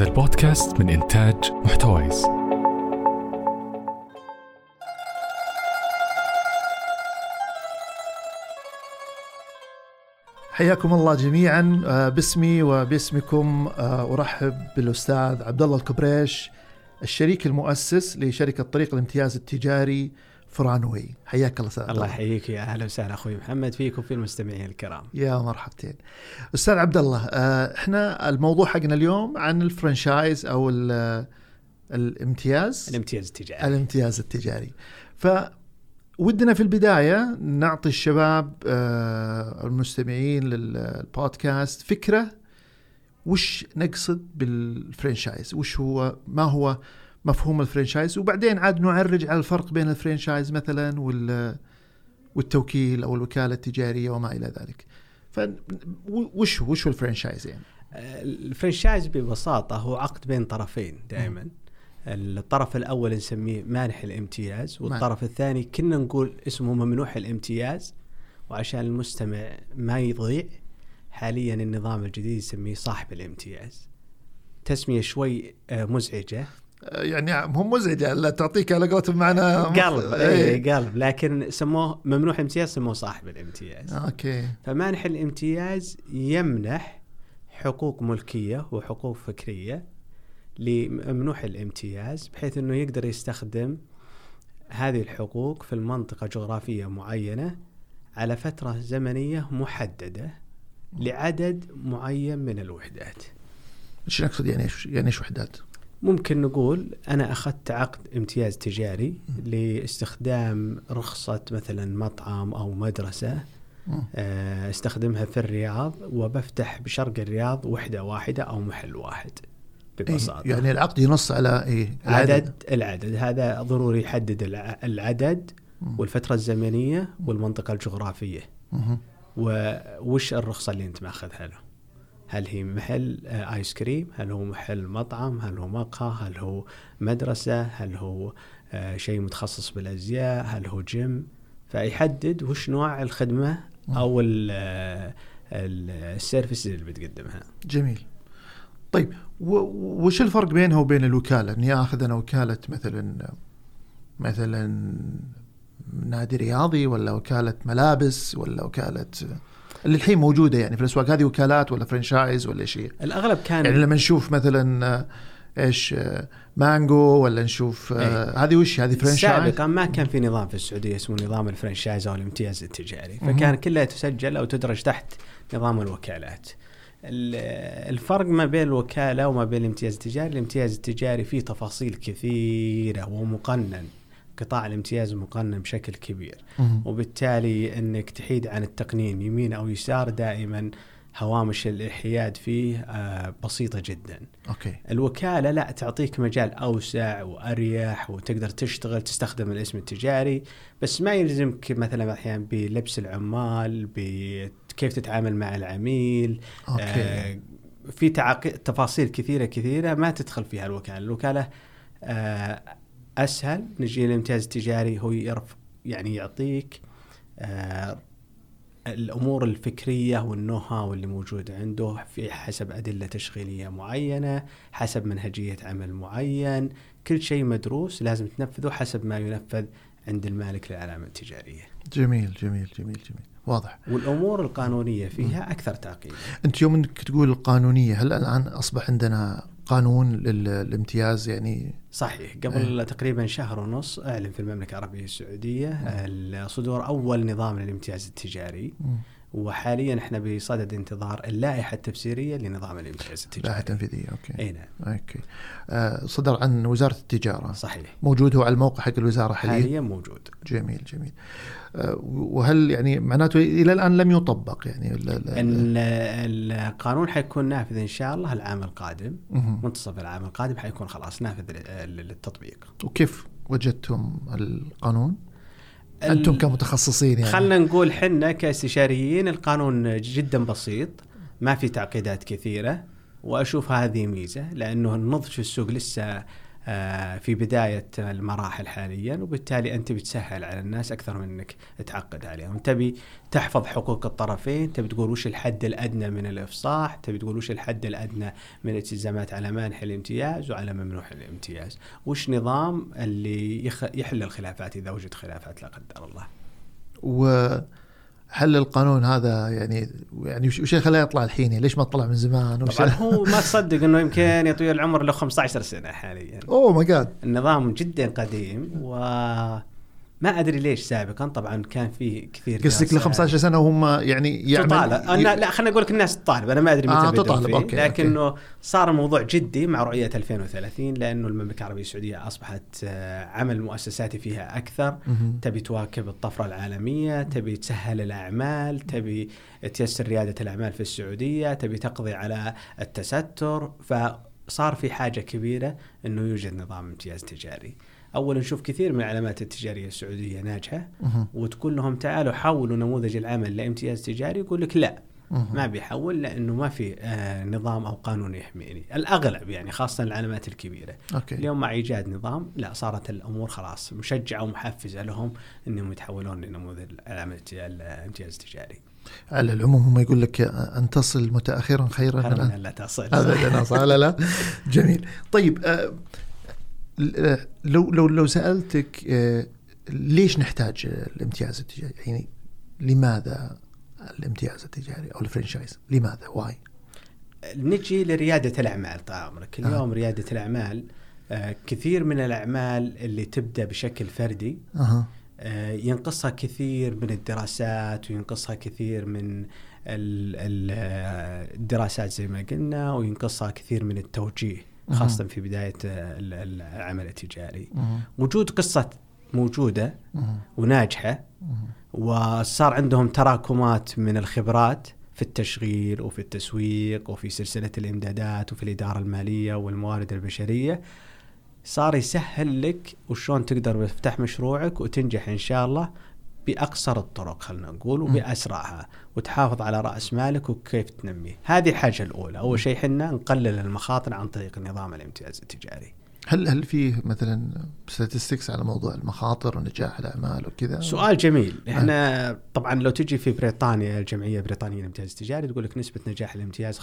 هذا البودكاست من إنتاج محتويس. حياكم الله جميعا آه، باسمي وباسمكم آه، أرحب بالأستاذ عبد الله الكبريش الشريك المؤسس لشركة طريق الامتياز التجاري فرانوي. حياك الله أستاذ عبد الله. يحييك يا أهلا وسهلا أخوي محمد فيك وفي المستمعين الكرام. يا مرحبتين. أستاذ عبد الله آه، إحنا الموضوع حقنا اليوم عن ال franchise أو ال- الامتياز. الامتياز التجاري. الامتياز التجاري. فودنا في البداية نعطي الشباب آه، المستمعين للبودكاست فكرة وش نقصد بال franchise؟ وش هو؟ ما هو؟ مفهوم ال franchise. وبعدين عاد نعرج على الفرق بين ال franchise مثلا وال والتوكيل أو الوكالة التجارية وما إلى ذلك. ف وش وش هو ال franchise يعني؟ ال franchise ببساطة هو عقد بين طرفين دائما. الطرف الأول نسميه مانح الامتياز والطرف الثاني كنا نقول اسمه ممنوح الامتياز. وعشان المستمع ما يضيع حاليا النظام الجديد يسميه صاحب الامتياز. تسمية شوي آه، مزعجة. يعني مو مزعجه لا تعطيك على قولتهم معنا قلب إيه. اي قلب لكن سموه ممنوح الامتياز سموه صاحب الامتياز أوكي فمانح الامتياز يمنح حقوق ملكية وحقوق فكرية لممنوح الامتياز بحيث إنه يقدر يستخدم هذه الحقوق في المنطقة جغرافية معينة على فترة زمنية محددة لعدد معين من الوحدات. إيش نقصد يعني إيش يعني إيش وحدات؟ ممكن نقول أنا أخذت عقد امتياز تجاري لاستخدام رخصة مثلا مطعم أو مدرسة. آه، أستخدمها في الرياض وبفتح بشرق الرياض وحدة واحدة أو محل واحد ببساطة إيه يعني العقد ينص على إيه؟ عدد العدد هذا ضروري يحدد الع- العدد. والفترة الزمنية والمنطقة الجغرافية. ووش الرخصة اللي أنت ماخذها له هل هي محل آه، ايس كريم هل هو محل مطعم؟ هل هو مقهى؟ هل هو مدرسة؟ هل هو آه، شيء متخصص بالأزياء؟ هل هو جيم فيحدد وش نوع الخدمة أو ال- آه، اللي بتقدمها. جميل. طيب وش الفرق بينها وبين الوكالة؟ إني آخذ أنا وكالة مثلا مثلا نادي رياضي ولا وكالة ملابس ولا وكالة اللي الحين موجودة يعني في الأسواق. هذه وكالات ولا franchise ولا هي؟ الأغلب كان يعني لما نشوف مثلا آه، إيش آه، مانجو ولا نشوف آه، هذه وش؟ هذه franchise؟ سابقا ما كان في نظام في السعودية اسمه نظام ال franchise أو الامتياز التجاري. فكان كلها تسجل أو تدرج تحت نظام الوكالات. ال- الفرق ما بين الوكالة وما بين الامتياز التجاري الامتياز التجاري فيه تفاصيل كثيرة ومقنن. قطاع الامتياز مقنن بشكل كبير. وبالتالي إنك تحيد عن التقنين يمين أو يسار دائما هوامش الحياد فيه آه، بسيطة جدا أوكي الوكالة لا تعطيك مجال أوسع وأريح وتقدر تشتغل تستخدم الاسم التجاري بس ما يلزمك مثلا أحيانا بلبس العمال بكيف تتعامل مع العميل أوكي آه في. تفاصيل كثيرة كثيرة ما تدخل فيها الوكالة الوكالة آه أسهل نجي الامتياز التجاري هو يرف يعني يعطيك آه الأمور الفكرية والنو هاو اللي موجود عنده في حسب أدلة تشغيلية معينة، حسب منهجية عمل معين، كل شيء مدروس لازم تنفذه حسب ما ينفذ عند المالك للعلامة التجارية. جميل جميل جميل جميل واضح والأمور القانونية فيها أكثر تعقيدا. أنت يوم إنك تقول القانونية هل الآن أصبح عندنا قانون للامتياز يعني؟ صحيح قبل تقريبا شهر ونص أعلن في المملكة العربية السعودية صدور أول نظام للامتياز التجاري. وحاليا إحنا بصدد انتظار اللائحة التفسيرية لنظام الامتياز التجاري. لائحة تنفيذية أوكي. إي نعم. أوكي. آه صدر عن وزارة التجارة. صحيح. موجود هو على الموقع حق الوزارة حاليا؟ حاليا موجود. جميل جميل. آه وهل يعني معناته إلى الآن لم يطبق يعني ال- ال- ال- القانون حيكون نافذ إن شاء الله العام القادم. مهم. منتصف العام القادم حيكون خلاص نافذ لل- للتطبيق. وكيف وجدتم القانون؟ أنتم كمتخصصين يعني. خلنا نقول حنا كاستشاريين القانون جدا بسيط ما في تعقيدات كثيرة وأشوف هذه ميزة لأنه النضج في السوق لسه في بداية المراحل حاليا وبالتالي أنت بتسهل على الناس أكثر من إنك تعقد عليهم، تبي تحفظ حقوق الطرفين، تبي تقول وش الحد الأدنى من الإفصاح، تبي تقول وش الحد الأدنى من الالتزامات على مانح الامتياز وعلى ممنوح الامتياز، وش نظام اللي يحل الخلافات إذا وجد خلافات لا قدر الله. وحل القانون هذا يعني يعني وش خلاه يطلع الحين؟ يعني ليش ما طلع من زمان؟ طبعا هو ما تصدق إنه يمكن يطول العمر له 15 سنة حاليا. oh my God النظام جدا قديم وما أدري ليش سابقا طبعا كان فيه كثير قصدك ل دراسات 15 سنة وهم يعني يعمل تطالب أنا لا خلينا أقول لك الناس تطالب أنا ما أدري متى آه، تطالب، أوكي، لكنه صار الموضوع جدي مع رؤية 2030 لأنه المملكة العربية السعودية أصبحت آه، عمل مؤسساتي فيها أكثر. مهم. تبي تواكب الطفرة العالمية تبي تسهل الأعمال تبي تيسر ريادة الأعمال في السعودية تبي تقضي على التستر. فصار في حاجة كبيرة إنه يوجد نظام امتياز تجاري. اولا نشوف كثير من العلامات التجارية السعودية ناجحة. وتقول لهم تعالوا حولوا نموذج العمل لامتياز تجاري يقول لك لا. ما بيحول لأنه ما في آه نظام أو قانون يحميني الأغلب يعني خاصة العلامات الكبيرة. أوكي. اليوم مع إيجاد نظام لا صارت الأمور خلاص مشجعة ومحفزة لهم إنهم يتحولون لنموذج العلامة الامتياز التجاري. على العموم هم يقول لك أن تصل متاخرا خيرا؟ من لا تصل. هذا لا لا. جميل. طيب آه، لو لو لو سألتك آه، ليش نحتاج الامتياز التجاري؟ يعني لماذا الامتياز التجاري أو الفرنشايز؟ لماذا؟ why نجي لريادة الأعمال طال عمرك آه. اليوم ريادة الأعمال آه كثير من الأعمال اللي تبدأ بشكل فردي آه، ينقصها كثير من الدراسات وينقصها كثير من ال- ال- آه، الدراسات زي ما قلنا وينقصها كثير من التوجيه. خاصة في بداية آه، ال- ال- العمل التجاري. وجود قصة موجودة مهم. وناجحة مهم. وصار عندهم تراكمات من الخبرات في التشغيل وفي التسويق وفي سلسلة الإمدادات وفي الإدارة المالية والموارد البشرية صار يسهل لك وشلون تقدر تفتح مشروعك وتنجح إن شاء الله بأقصر الطرق خلينا نقول وبأسرعها وتحافظ على رأس مالك وكيف تنميه. هذه الحاجة الأولى. أول شيء حنا نقلل المخاطر عن طريق نظام الامتياز التجاري. هل هل فيه مثلا statistics على موضوع المخاطر ونجاح الأعمال وكذا؟ سؤال جميل. إحنا طبعا لو تجي في بريطانيا الجمعية البريطانية للامتياز التجاري تقول لك نسبة نجاح الامتياز 95%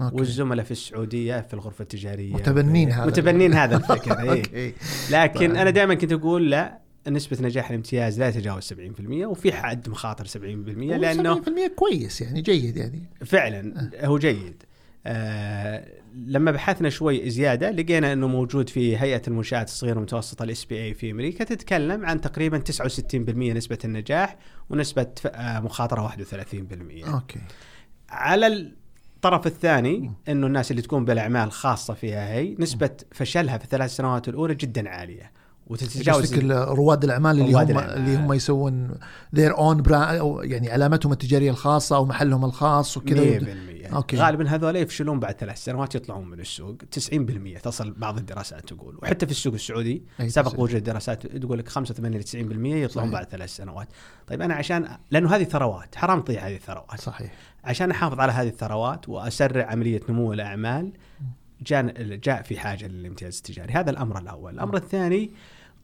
أوكي. والزملاء في السعودية في الغرفة التجارية. متبنين هذا. متبنين هذا الفكر إيه. لكن أنا دائما كنت أقول لا نسبة نجاح الامتياز لا يتجاوز 70% وفي حد مخاطر 70% لأنه 70% كويس يعني جيد يعني. فعلا هو جيد. آه لما بحثنا شوي زيادة لقينا إنه موجود في هيئة المنشآت الصغيرة والمتوسطه ال SBA في أمريكا تتكلم عن تقريبا 69% نسبة النجاح ونسبة آه، مخاطرة 31%. أوكي. على الطرف الثاني إنه الناس اللي تكون بالأعمال خاصة فيها هي نسبة فشلها في الثلاث سنوات الأولى جدا عالية. وتتجاوز رواد الأعمال اللي رواد هم الأعمال. اللي هم يسوون their own brand أو يعني علامتهم التجارية الخاصة أو محلهم الخاص وكذا. 100% أوكي. غالبا هذول يفشلون بعد ثلاث سنوات يطلعون من السوق. 90% تصل بعض الدراسات تقول. وحتى في السوق السعودي سبق. وجود دراسات تقول لك 85 ل 90% يطلعون صحيح. بعد ثلاث سنوات. طيب أنا عشان لأنه هذه ثروات حرام تضيع هذه الثروات. صحيح. عشان أحافظ على هذه الثروات وأسرع عملية نمو الأعمال جاء جاء في حاجة للامتياز التجاري. هذا الأمر الأول. الأمر الثاني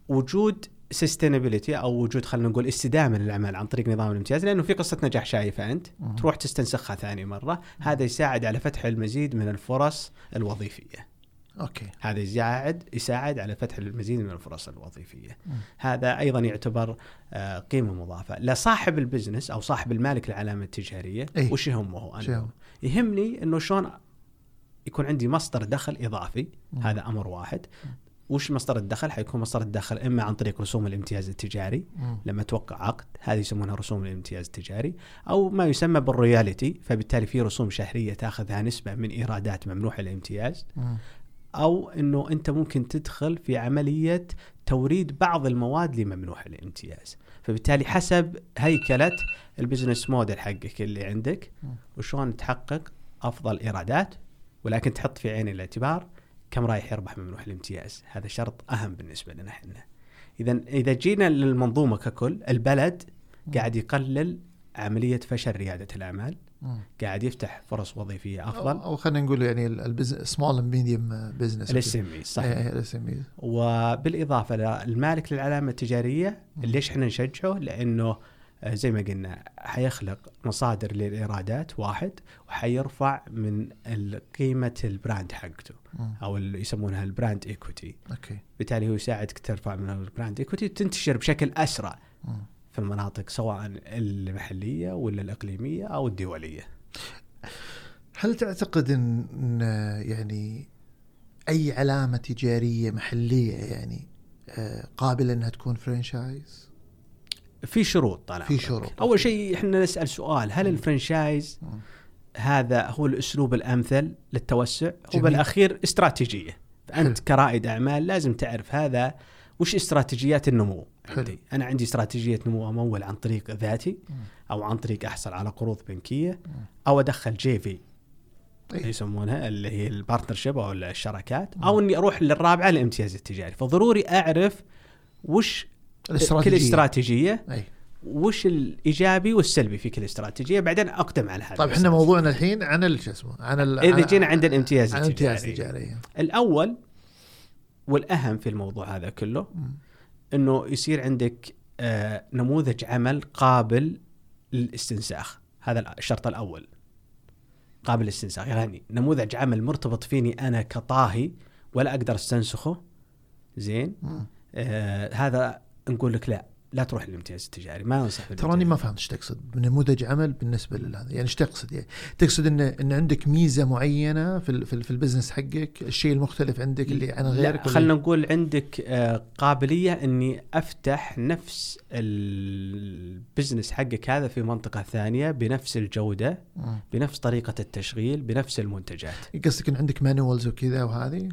وجود sustainability أو وجود خلينا نقول استدامة للأعمال عن طريق نظام الامتياز لأنه في قصة نجاح شايفة أنت. مم. تروح تستنسخها ثاني مرة. هذا يساعد على فتح المزيد من الفرص الوظيفية. أوكي. هذا يساعد يساعد على فتح المزيد من الفرص الوظيفية. مم. هذا أيضا يعتبر آه، قيمة مضافة. لصاحب ال business أو صاحب المالك العلامه التجارية أي. وش يهمه أنا. يهم؟ يهمني إنه شلون يكون عندي مصدر دخل إضافي. مم. هذا أمر واحد. وش مصدر الدخل حيكون مصدر الدخل إما عن طريق رسوم الامتياز التجاري مم. لما توقع عقد هذه يسمونها رسوم الامتياز التجاري أو ما يسمى بال royalty فبالتالي في رسوم شهرية تأخذها نسبة من إيرادات ممنوح الامتياز مم. أو إنه أنت ممكن تدخل في عملية توريد بعض المواد لممنوح الامتياز فبالتالي حسب هيكلة ال business model حقك اللي عندك. وشلون تحقق أفضل إيرادات ولكن تحط في عين الاعتبار كم رايح يربح ممنوح الامتياز؟ هذا شرط أهم بالنسبة لنا إحنا. إذا إذا جينا للمنظومة ككل البلد قاعد يقلل عملية فشل ريادة الأعمال. قاعد يفتح فرص وظيفية أو, أفضل. أو خلينا نقول يعني small and medium business ال SM صح. ال SME وبالإضافة للمالك للعلامة التجارية ليش إحنا نشجعه؟ لأنه زي ما قلنا حيخلق مصادر للإيرادات واحد وحيرفع من قيمة ال brand حقته أو اللي يسمونها ال brand equity okay بالتالي هو يساعدك ترفع من ال brand equity تنتشر بشكل أسرع. في المناطق سواء المحلية ولا الإقليمية أو الدولية. هل تعتقد إن يعني أي علامة تجارية محلية يعني آه، قابلة إنها تكون franchise؟ في شروط طال في. شروط. أول شيء إحنا نسأل سؤال هل ال franchise. هذا هو الأسلوب الأمثل للتوسع هو جميل. بالاخير استراتيجية فانت حلو. كرائد أعمال لازم تعرف هذا وش استراتيجيات النمو حلو. عندي أنا عندي استراتيجية نمو أمول عن طريق ذاتي. أو عن طريق أحصل على قروض بنكية أو أدخل JVA. يسمونها اللي هي ال partnership أو الشراكات أو إني أروح للرابعة الامتياز التجاري فضروري أعرف وش كل استراتيجية. أي. وش الإيجابي والسلبي في كل استراتيجية؟ بعدين أقدم على هذا طيب إحنا موضوعنا الحين عن ال- شو اسمه عن ال- إذا جينا عند الامتياز عن الامتياز التجاري. التجاري. الأول والأهم في الموضوع هذا كله. إنه يصير عندك آه، نموذج عمل قابل للاستنساخ. هذا الشرط الأول. قابل للاستنساخ. يعني نموذج عمل مرتبط فيني أنا كطاهي ولا أقدر أستنسخه. زين. آه هذا نقول لك لا لا تروح للامتياز التجاري ما أنصح تراني. ما فهمت إيش تقصد بنموذج عمل بالنسبة لهذا يعني إيش تقصد يعني تقصد ان إن عندك ميزة معينة في ال- في, ال- في البزنس حقك الشيء المختلف عندك اللي عن غيرك خلينا نقول عندك آه، قابلية إني أفتح نفس ال business حقك هذا في منطقة ثانية بنفس الجودة. بنفس طريقة التشغيل بنفس المنتجات قصدك إن عندك manuals وكذا وهذه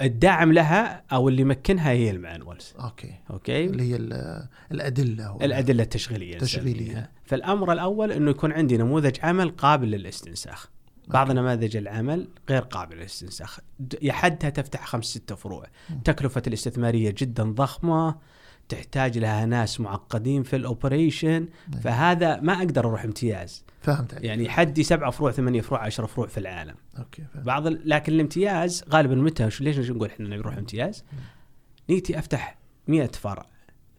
الداعم لها أو اللي يمكنها هي ال manuals okay. Okay؟ اللي هي ال- الأدلة الأدلة التشغيلية التشغيلية. نسميها. فالأمر الأول إنه يكون عندي نموذج عمل قابل للاستنساخ. بعض نماذج العمل غير قابل للاستنساخ. يحدها تفتح خمس ستة فروع. تكلفة الاستثمارية جدا ضخمة. تحتاج لها ناس معقدين في ال operation فهذا ما أقدر أروح امتياز. فهمت عليك. يعني حدي سبعة فروع ثمانية فروع عشرة فروع في العالم. Okay فهمت. بعض ال... لكن الامتياز غالبا متى؟ ليش نقول إحنا نروح امتياز؟ نيتي أفتح 100 فرع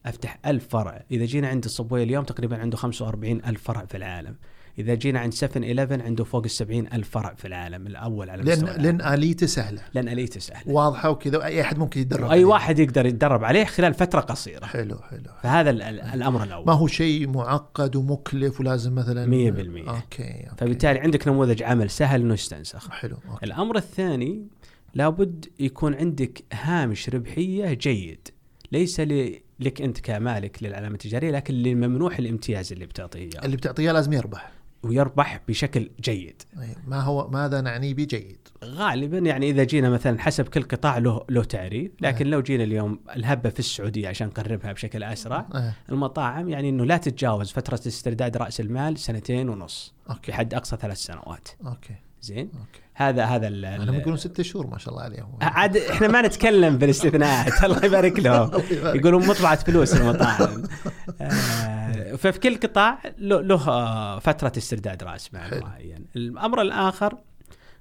أفتح 1000 فرع. إذا جينا عند ال Subway اليوم تقريبا عنده 45 ألف فرع في العالم. إذا جينا عند 7 11 عنده فوق ال 70 ألف فرع في العالم الأول على لأن مستوى العالم. لأن آليته سهلة لأن آليته سهلة واضحة وكذا أي أحد ممكن يتدرب أي. واحد يقدر يتدرب عليه خلال فترة قصيرة حلو حلو فهذا ال- ال- الأمر الأول ما هو شيء معقد ومكلف ولازم مثلا 100%. okay, okay. فبالتالي عندك نموذج عمل سهل إنه يستنسخ حلو okay. الأمر الثاني لابد يكون عندك هامش ربحية جيد ليس ل- لك أنت كمالك للعلامة التجارية لكن لممنوح الامتياز اللي بتعطيه. اللي بتعطيه لازم يربح ويربح بشكل جيد أي. ما هو ماذا نعني بجيد غالبا يعني إذا جينا مثلا حسب كل قطاع له له تعريف لكن أه. لو جينا اليوم الهبة في السعودية عشان نقربها بشكل أسرع أه. المطاعم يعني إنه لا تتجاوز فترة استرداد رأس المال سنتين ونص okay بحد أقصى ثلاث سنوات okay زين؟ Okay. هذا هذا أنا ال- يقولون ستة شهور ما شاء الله عليهم. عاد إحنا ما نتكلم بالاستثناءات الله يبارك لهم. يقولون مطبعة فلوس المطاعم. آه، ففي كل قطاع له, آه، فترة استرداد مال حلو. معين. الأمر الآخر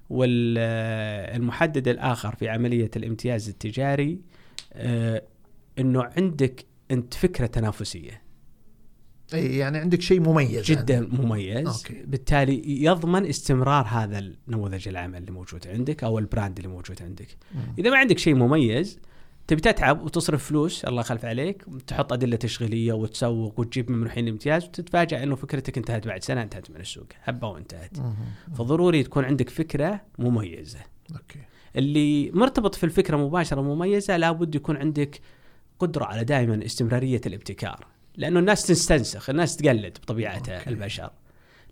والمحدد الآخر في عملية الامتياز التجاري آه، أنه عندك أنت فكرة تنافسية. إي يعني عندك شيء مميز جدا عندك. مميز okay. بالتالي يضمن استمرار هذا النموذج العمل اللي موجود عندك أو ال brand اللي موجود عندك مم. إذا ما عندك شيء مميز تبي تتعب وتصرف فلوس الله يخلف عليك تحط أدلة تشغيلية وتسوق وتجيب ممنوحين الامتياز وتتفاجئ أنه فكرتك انتهت بعد سنة انتهت من السوق هبه وانتهت مم. فضروري تكون عندك فكرة مميزة okay اللي مرتبط في الفكرة مباشرة مميزه لابد يكون عندك قدرة على دائما استمرارية الابتكار لأنه الناس تستنسخ الناس تقلد بطبيعتها okay. البشر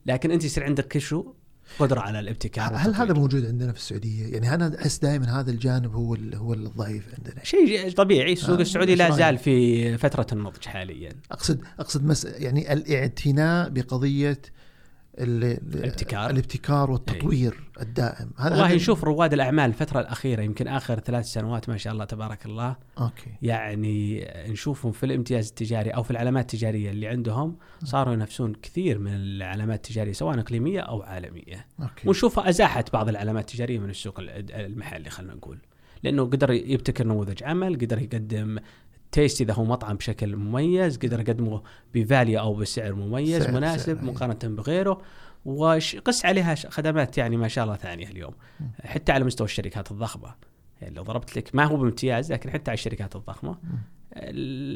لكن أنت يصير عندك كشو قدرة على الابتكار هل هذا. موجود عندنا في السعودية؟ يعني أنا أحس دائما هذا الجانب هو هو الضعيف عندنا شيء طبيعي السوق آه، السعودي لا؟ زال في فترة النضج حاليا اقصد أقصد مس يعني الإعتناء بقضية الابتكار. الابتكار والتطوير الدائم. هذا والله هذا- نشوف رواد الأعمال الفترة الأخيرة يمكن آخر ثلاث سنوات ما شاء الله تبارك الله. Okay. يعني نشوفهم في الامتياز التجاري أو في العلامات التجارية اللي عندهم صاروا ينافسون كثير من العلامات التجارية سواء إقليمية أو عالمية. Okay. ونشوفها أزاحت بعض العلامات التجارية من السوق ال- المحلي خلينا نقول. لأنه قدر يبتكر نموذج عمل قدر يقدم taste إذا هو مطعم بشكل مميز قدر يقدمه ب value أو بسعر مميز سعر- مناسب سعر، أي. مقارنة بغيره. وقس عليها خدمات يعني ما شاء الله ثانية اليوم. حتى على مستوى الشركات الضخمة. يعني لو ضربت لك ما هو بامتياز لكن حتى على الشركات الضخمة.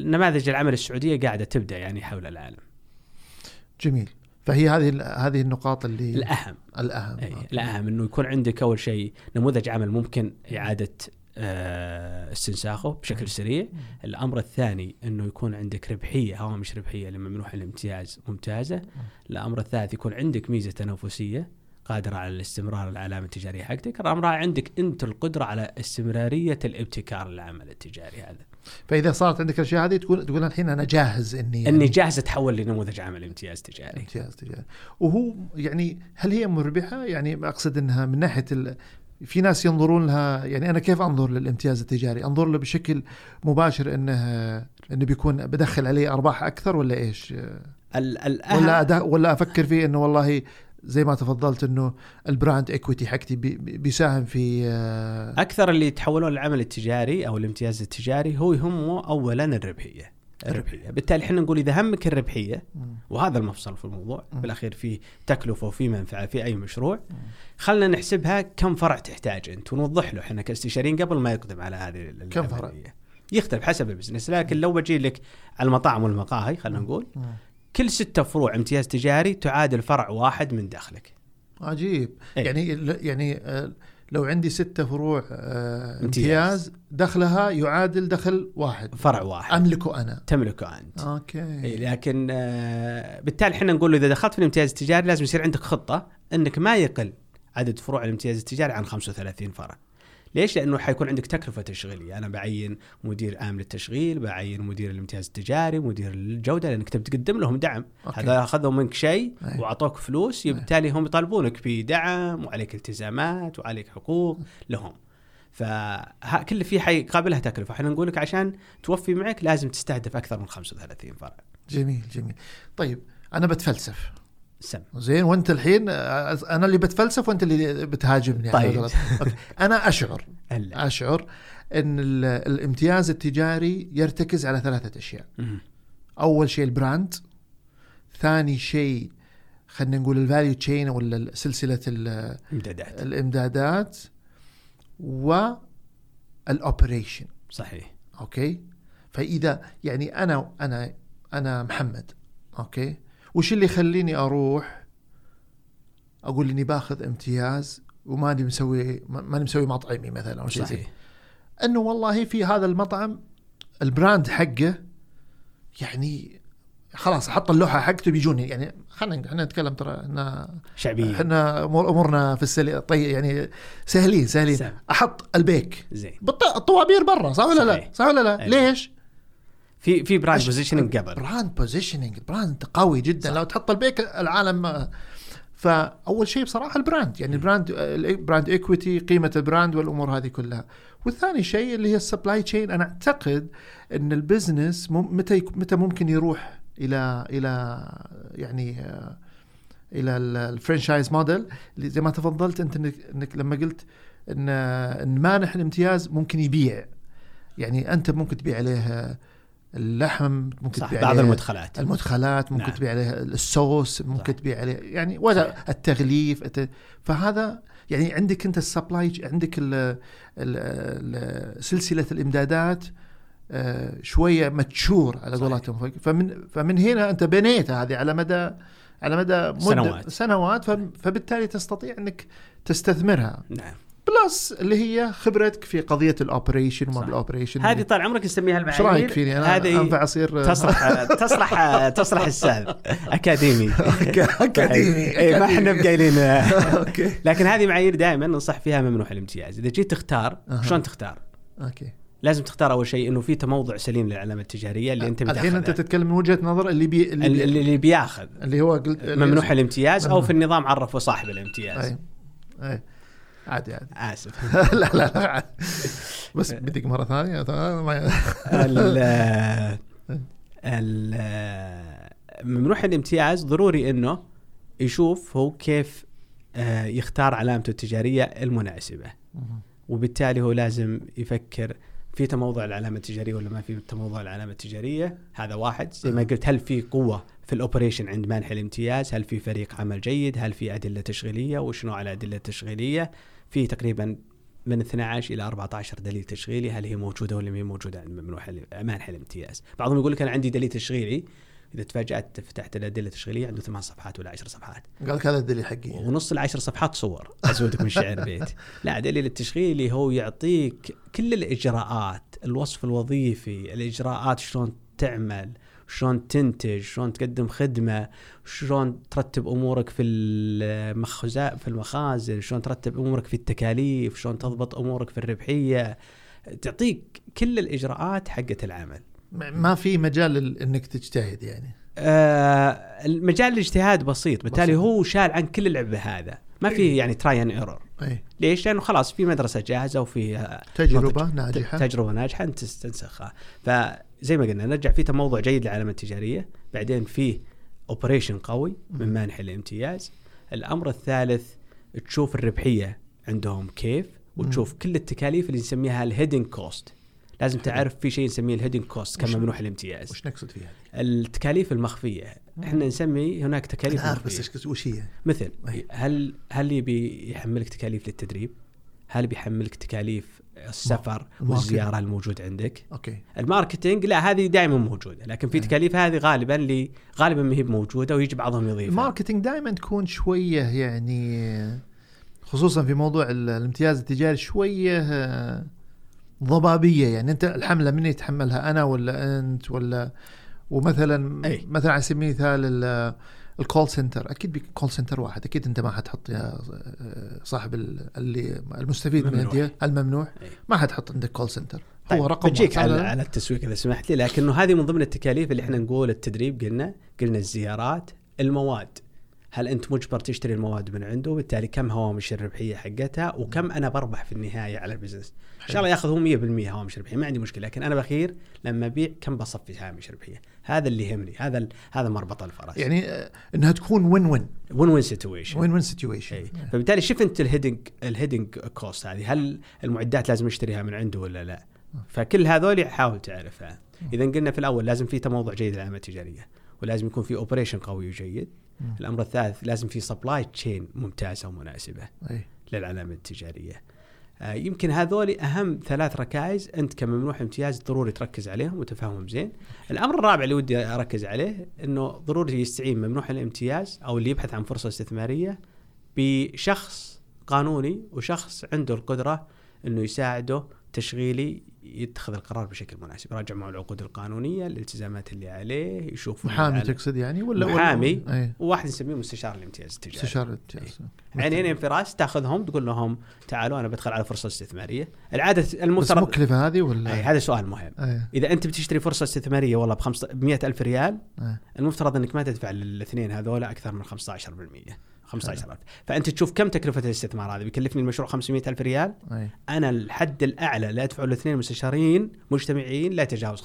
نماذج العمل السعودية قاعدة تبدأ يعني حول العالم. جميل. فهي هذه هذه النقاط اللي الأهم. الأهم. أي. الأهم إنه يكون عندك أول شيء نموذج عمل ممكن إعادة استنساخه بشكل سريع. الأمر الثاني إنه يكون عندك ربحية هوامش ربحية لممنوح الامتياز ممتازة. الأمر الثالث يكون عندك ميزة تنافسية قادرة على الاستمرار العلامه التجاريه حقتك. الأمر عندك أنت القدرة على استمرارية الابتكار للعمل التجاري هذا. فإذا صارت عندك الأشياء هذه تقول تقول الحين أنا جاهز إني إني جاهز أتحول لنموذج عمل امتياز تجاري. امتياز تجاري. وهو يعني هل هي مربحة؟ يعني أقصد إنها من ناحية ال... في ناس ينظرون لها يعني أنا كيف أنظر للامتياز التجاري؟ أنظر له بشكل مباشر إنه إنه بيكون بدخل عليه أرباح أكثر ولا إيش؟ ال- الأهم ولا ولا أفكر فيه إنه والله زي ما تفضلت إنه ال brand equity حقتي بي- بي- بيساهم في آه، أكثر اللي يتحولون للعمل التجاري أو الامتياز التجاري هو يهمه اولا الربحية الربحية. بالتالي إحنا نقول إذا همك الربحية وهذا المفصل في الموضوع. بالأخير في تكلفة وفي منفعة في أي مشروع. خلنا نحسبها كم فرع تحتاج أنت ونوضح له. إحنا كاستشاريين قبل ما يقدم على هذه كم فرع؟ يختلف حسب ال business لكن لو بجي لك على المطاعم والمقاهي خلينا نقول. كل ستة فروع امتياز تجاري تعادل فرع واحد من دخلك. عجيب. إيه. يعني يعني آه، لو عندي ستة فروع آه، امتياز. امتياز دخلها يعادل دخل واحد. فرع واحد. أملكه أنا. تملكه أنت. okay. لكن آه، بالتالي إحنا نقول إذا دخلت في الامتياز التجاري لازم يصير عندك خطة إنك ما يقل عدد فروع الامتياز التجاري عن 35 فرع. ليش؟ لأنه حيكون عندك تكلفة تشغيلية، أنا بعين مدير عام للتشغيل، بعين مدير الامتياز التجاري، مدير الجودة لأنك تبي تقدم لهم دعم، أوكي. هذا اخذوا منك شيء. وأعطوك فلوس، بالتالي هم يطالبونك بدعم وعليك التزامات وعليك حقوق لهم. فكل في حيقابلها تكلفة، إحنا نقول لك عشان توفي معك لازم تستهدف أكثر من 35 فرع. جميل جميل طيب أنا بتفلسف سم. زين وانت الحين أنا اللي بتفلسف وانت اللي بتهاجمني. على طيب. أنا أشعر. أشعر إن ال- الامتياز التجاري يرتكز على ثلاثة أشياء. أول شيء ال brand. ثاني شيء خلينا نقول ال value chain ولا سلسلة ال- إمدادات. الإمدادات. وال operation صحيح. okay؟ فإذا يعني أنا أنا أنا محمد. okay؟ وش اللي يخليني أروح أقول إني باخذ امتياز وماني مسوي ما- ماني مسوي مطعمي مثلا أو شيء زي إنه والله في هذا المطعم ال brand حقه يعني خلاص حط اللوحة حقته بيجوني يعني خلينا إحنا نتكلم ترى ان شعبية إحنا أمورنا في السلي طيب يعني سهلين سهلين سهل. أحط البيك زين الطوابير برا صح ولا لا؟ صح ولا لا؟ أيوة. ليش؟ في في brand positioning قبل. brand positioning brand قوي جدا. صح. لو تحط البيك العالم فأول شيء بصراحة البراند يعني البراند البراند ايكويتي قيمة البراند والأمور هذه كلها. والثاني شيء اللي هي ال supply chain أنا أعتقد إن ال business متى متى ممكن يروح إلى إلى يعني آه، إلى ال franchise model زي ما تفضلت أنت انك, لما قلت إن إن مانح الامتياز ممكن يبيع. يعني أنت ممكن تبيع عليه اللحم ممكن صح تبيع بعض عليه المدخلات المدخلات ممكن نعم. تبيع عليه الصوص ممكن صح. تبيع عليه يعني ولا التغليف الت- فهذا يعني عندك انت ال supply عندك ال ال ال سلسلة الإمدادات آه، شوية mature على. قولتهم فمن فمن هنا انت بنيتها هذه على مدى على مدى سنوات. سنوات فبالتالي تستطيع انك تستثمرها نعم plus اللي هي خبرتك في قضية ال operation وما. بال operation هذه طال عمرك نسميها إيش المعايير رأيك فيني؟ أنا هذه انفع اصير تصلح تصلح تصلح أستاذ أكاديمي. أكاديمي. اي ما إحنا بقايلين okay. لكن هذه معايير دائما ننصح فيها ممنوح الامتياز. إذا جيت تختار. شلون تختار؟ okay. لازم تختار أول شيء إنه في تموضع سليم للعلامة التجارية اللي أنت الحين أنت. تتكلم من وجهة نظر اللي بي اللي, اللي, بي اللي بياخذ اللي هو قلت ممنوح الامتياز أو. في النظام عرفه صاحب الامتياز. أي. أي. عادي عادي. آسف. لا لا لا عادي. بس بدك مرة ثانية ما- ال ال ممنوح الامتياز ضروري إنه يشوف هو كيف آه، يختار علامته التجارية المناسبة. وبالتالي هو لازم يفكر في تموضع العلامة التجارية ولا ما في تموضع العلامة التجارية؟ هذا واحد. زي ما قلت هل في قوة في ال operation عند مانح الامتياز؟ هل في فريق عمل جيد؟ هل في أدلة تشغيلية؟ وش نوع الادله التشغيليه في تقريبا من 12 إلى 14 دليل تشغيلي هل هي موجودة ولا ما هي موجودة عند مانح الامتياز؟ بعضهم يقول لك أنا عندي دليل تشغيلي إذا تفاجأت فتحت الأدلة التشغيلية عنده ثمان صفحات ولا عشر صفحات. قال هذا الدليل حقي ونص العشر صفحات صور أزودك من شعر بيت لا دليل التشغيلي هو يعطيك كل الإجراءات الوصف الوظيفي الإجراءات شلون تعمل شلون تنتج شلون تقدم خدمة شلون ترتب أمورك في المخزاء في المخازن شلون ترتب أمورك في التكاليف شلون تضبط أمورك في الربحية. تعطيك كل الإجراءات حقة العمل. ما في مجال إنك تجتهد يعني. آه المجال الاجتهاد بسيط بالتالي بسيط. هو شال عن كل العبء هذا. ما في يعني try and error اي ليش؟ لأنه خلاص في مدرسة جاهزة وفي آه، تجربة. ناجحة. تجربة ناجحة أنت تنسخها فزي ما قلنا نرجع في تموضع جيد للعلامه التجارية. بعدين في operation قوي من مانح الامتياز. الأمر الثالث تشوف الربحية عندهم كيف وتشوف كل التكاليف اللي نسميها ال hidden cost لازم تعرف في شيء نسميه ال hidden cost وش- كممنوح الامتياز وش نقصد فيها؟ التكاليف المخفية إحنا نسمي هناك تكاليف أنا عارف بس وش هي؟ مثل. هل هل يبي يحملك تكاليف للتدريب؟ هل بيحملك تكاليف السفر. والزيارة الموجود عندك؟ okay ال marketing لا هذه دائما موجودة لكن في. تكاليف هذه غالبا اللي غالبا ما هي موجودة ويجي بعضهم يضيفها ال marketing دائما تكون شوية يعني خصوصا في موضوع ال- الامتياز التجاري شوية ضبابية يعني أنت الحملة من يتحملها أنا ولا أنت ولا ومثلا أي. مثلا على سبيل المثال ال- ال call center أكيد بيكون call center واحد أكيد أنت ما حتحط يا آه، صاحب ال- اللي المستفيد من. الامتياز الممنوع أي. ما حتحط عندك call center طيب هو رقم بجيك. على, على التسويق إذا سمحت لي لكنه هذه من ضمن التكاليف اللي إحنا نقول التدريب قلنا قلنا الزيارات المواد هل أنت مجبر تشتري المواد من عنده؟ وبالتالي كم هوامش الربحية حقتها؟ وكم أنا بربح في النهاية على ال business. إن شاء الله ياخذ هو 100% هوامش ربحية ما عندي مشكلة. لكن أنا بالاخير لما أبيع كم بصفي هامش ربحية؟ هذا اللي يهمني هذا هذا مربط الفرس. يعني آه، إنها تكون win win win win situation win win situation فبالتالي شوف أنت ال hidden ال hidden cost هذه. هل المعدات لازم أشتريها من عنده ولا لا؟ فكل هذول حاول تعرفها. إذا قلنا في الأول لازم في تموضع جيد للعلامه التجارية ولازم يكون في operation قوي وجيد. مم. الأمر الثالث لازم في supply chain ممتازه ومناسبه للعلامة التجارية آه، يمكن هذول أهم ثلاث ركائز أنت كممنوح امتياز ضروري تركز عليهم وتفهمهم زين. الأمر الرابع اللي ودي أركز عليه إنه ضروري يستعين ممنوح الامتياز أو اللي يبحث عن فرصة استثمارية بشخص قانوني وشخص عنده القدرة إنه يساعده تشغيلي يتخذ القرار بشكل مناسب، يراجع معه العقود القانونية، الالتزامات اللي عليه، يشوف محامي على- تقصد يعني ولا ولا- محامي أي. وواحد نسميه مستشار الامتياز التجاري. استشارة امتياز عينين في راس تاخذهم تقول لهم تعالوا أنا بدخل على فرصة استثمارية. العادة بس المفترض مكلفة هذه ولا؟ أي هذا سؤال مهم. اي إذا أنت بتشتري فرصة استثمارية والله ب 100 ألف ريال اي المفترض إنك ما تدفع للاثنين هذول أكثر من 15% 15000 فأنت تشوف كم تكلفة الاستثمار هذا بيكلفني المشروع 500 ألف ريال. أي. أنا الحد الأعلى اللي ادفعه الاثنين مستشارين مجتمعين لا يتجاوز 15%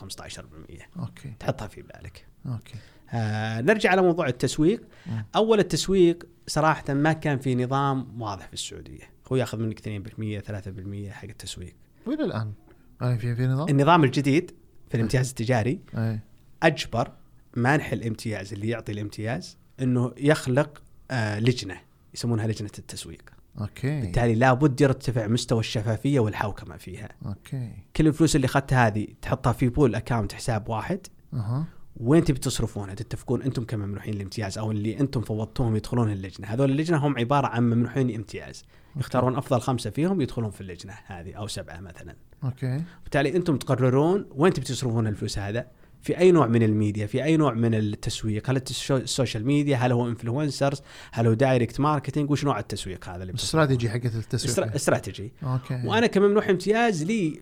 أوكي. تحطها في بالك. أوكي. آه نرجع على موضوع التسويق. مم. أول التسويق صراحة ما كان في نظام واضح في السعودية. هو ياخذ منك 2% 3% حق التسويق. وإلى الآن يعني في في نظام؟ النظام الجديد في الامتياز التجاري أي. أجبر مانح الامتياز اللي يعطي الامتياز إنه يخلق لجنة يسمونها لجنة التسويق. أوكي. بالتالي لابد يرتفع مستوى الشفافية والحوكمة فيها. أوكي. كل الفلوس اللي أخذتها هذه تحطها في pool account حساب واحد. أها. وين تبي تصرفونها تتفقون أنتم كممنوحين الامتياز أو اللي أنتم فوضتوهم يدخلون اللجنة. هذول اللجنة هم عبارة عن ممنوحين امتياز. يختارون أفضل خمسة فيهم يدخلون في اللجنة هذه أو سبعة مثلا. أوكي. بالتالي أنتم تقررون وين تبي تصرفون الفلوس هذا؟ في أي نوع من الميديا في أي نوع من التسويق؟ هل ال social media هل هو influencers هل هو direct marketing وش نوع التسويق هذا اللي؟ الاستراتيجي حقت التسويق. استرا- استراتيجي. أوكي. وأنا كممنوح امتياز لي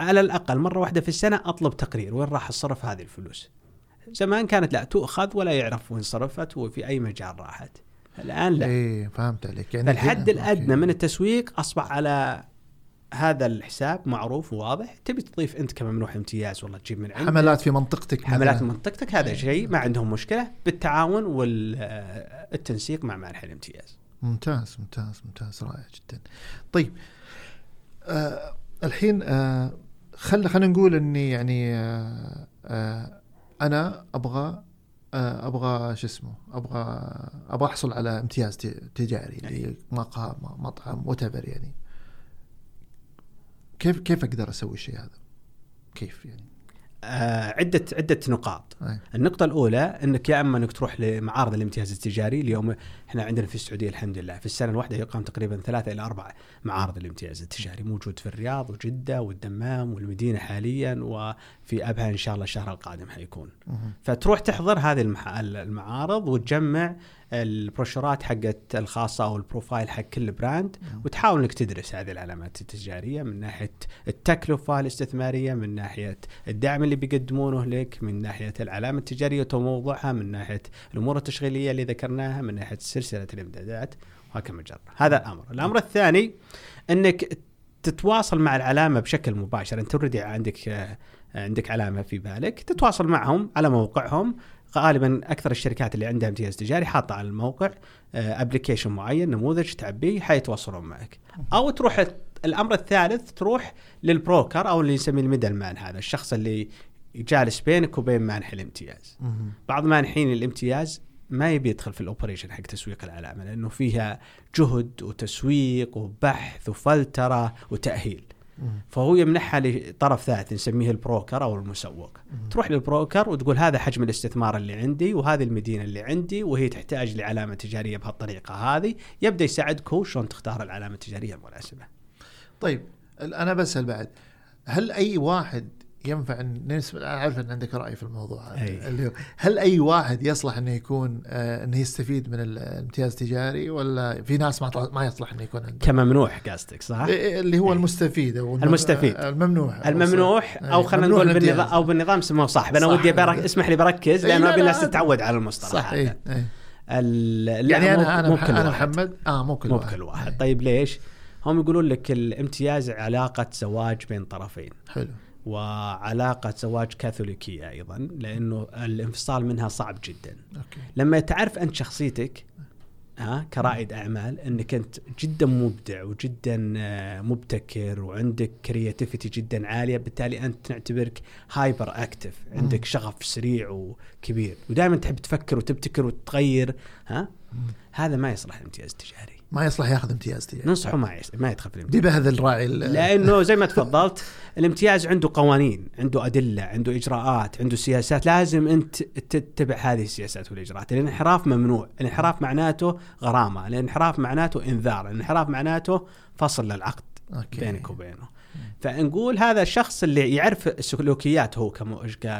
على الأقل مرة واحدة في السنة أطلب تقرير. وين راح الصرف هذه الفلوس؟ زمان كانت لا تؤخذ ولا يعرف وين صرفت وفي أي مجال راحت. الآن لا. إيه فهمت عليك. يعني فالحد هنا- الأدنى. من التسويق أصبح على هذا الحساب معروف وواضح. تبي تضيف أنت كممنوح امتياز والله تجيب من عندك. حملات في منطقتك حملات مثلاً. منطقتك هذا شيء ما عندهم مشكلة بالتعاون والتنسيق مع منح الامتياز ممتاز ممتاز ممتاز رائع جدا. طيب آه الحين آه خل خلينا نقول إني يعني آه آه أنا أبغى آه أبغى شو اسمه أبغى أبغى أحصل على امتياز تجاري اللي مقهى مطعم وات يعني. كيف كيف أقدر أسوي الشيء هذا؟ كيف يعني؟ آه عده عدة نقاط أي. النقطة الأولى أنك يا أما أنك تروح لمعارض الامتياز التجاري اليوم إحنا عندنا في السعودية الحمد لله في السنة الواحدة يقام تقريبا ثلاثة إلى أربع معارض الامتياز التجاري موجود في الرياض وجدة والدمام والمدينة حاليا وفي أبها إن شاء الله الشهر القادم حيكون. فتروح تحضر هذه المعارض وتجمع البروشورات حقت الخاصة أو ال profile حق كل brand وتحاول إنك تدرس هذه العلامات التجارية من ناحية التكلفة الاستثمارية من ناحية الدعم اللي بيقدمونه لك من ناحية العلامة التجارية وموضوعها من ناحية الأمور التشغيلية اللي ذكرناها من ناحية سلسلة الإمدادات. وهكذا مجرى هذا الأمر. الأمر الثاني أنك تتواصل مع العلامة بشكل مباشر. أنت اوريدي عندك آه، عندك علامة في بالك. تتواصل معهم على موقعهم. غالبا أكثر الشركات اللي عندها امتياز تجاري حاطة على الموقع application معين نموذج تعبيه حيتواصلون معك أو تروح الأمر الثالث تروح لل broker أو اللي نسميه ال middle man هذا الشخص اللي جالس بينك وبين مانح الامتياز. بعض مانحين الامتياز ما يبي يدخل في ال operation حق تسويق العلامه لأنه فيها جهد وتسويق وبحث وفلترة وتأهيل. فهو يمنحها لطرف ثالث نسميه ال broker أو المسوق. تروح لل broker وتقول هذا حجم الاستثمار اللي عندي وهذه المدينة اللي عندي وهي تحتاج لعلامة تجارية بهالطريقة هذه يبدأ يساعدك هو شلون تختار العلامة التجارية المناسبة. طيب أنا بسأل بعد هل أي واحد ينفع أن نسبة أنا عارف أن عندك رأي في الموضوع هذا أي. اللي هو هل أي واحد يصلح أنه يكون آه أنه يستفيد من الامتياز التجاري ولا في ناس ما ما يصلح أنه يكون عنده كممنوح قصدك صح؟ إيه- إيه اللي هو المستفيد أو الم- المستفيد. الممنوح الممنوح أو أي، خلينا نقول بالنظام. أو بالنظام سموه صاحب أنا. ودي برك اسمح لي بركز إي، لأنه لا، أبي الناس تتعود على المصطلح صح ال- يعني أنا مو- أنا مو كل أنا واحد. محمد آه مو كل مو واحد بكل واحد أي. طيب ليش؟ هم يقولون لك الامتياز علاقة زواج بين طرفين حلو وعلاقة زواج كاثوليكية أيضا لأنه الانفصال منها صعب جدا. أوكي. لما تعرف أنت شخصيتك ها كرائد أعمال أنك أنت جدا مبدع وجدا آه، مبتكر وعندك creativity جدا عالية بالتالي أنت نعتبرك hyperactive عندك شغف سريع وكبير. ودائما تحب تفكر وتبتكر وتغير ها؟ هذا ما يصلح الامتياز التجاري. ما يصلح ياخذ امتياز تجاري ننصحه ما ما يدخل في الامتياز دي بهذا الراعي ال- لأنه زي ما تفضلت الامتياز عنده قوانين عنده أدلة عنده إجراءات عنده سياسات. لازم أنت تتبع هذه السياسات والإجراءات. الانحراف ممنوع. الانحراف معناته غرامة. الانحراف معناته إنذار. الانحراف معناته فصل للعقد أوكي. بينك وبينه. فنقول هذا الشخص اللي يعرف السلوكيات هو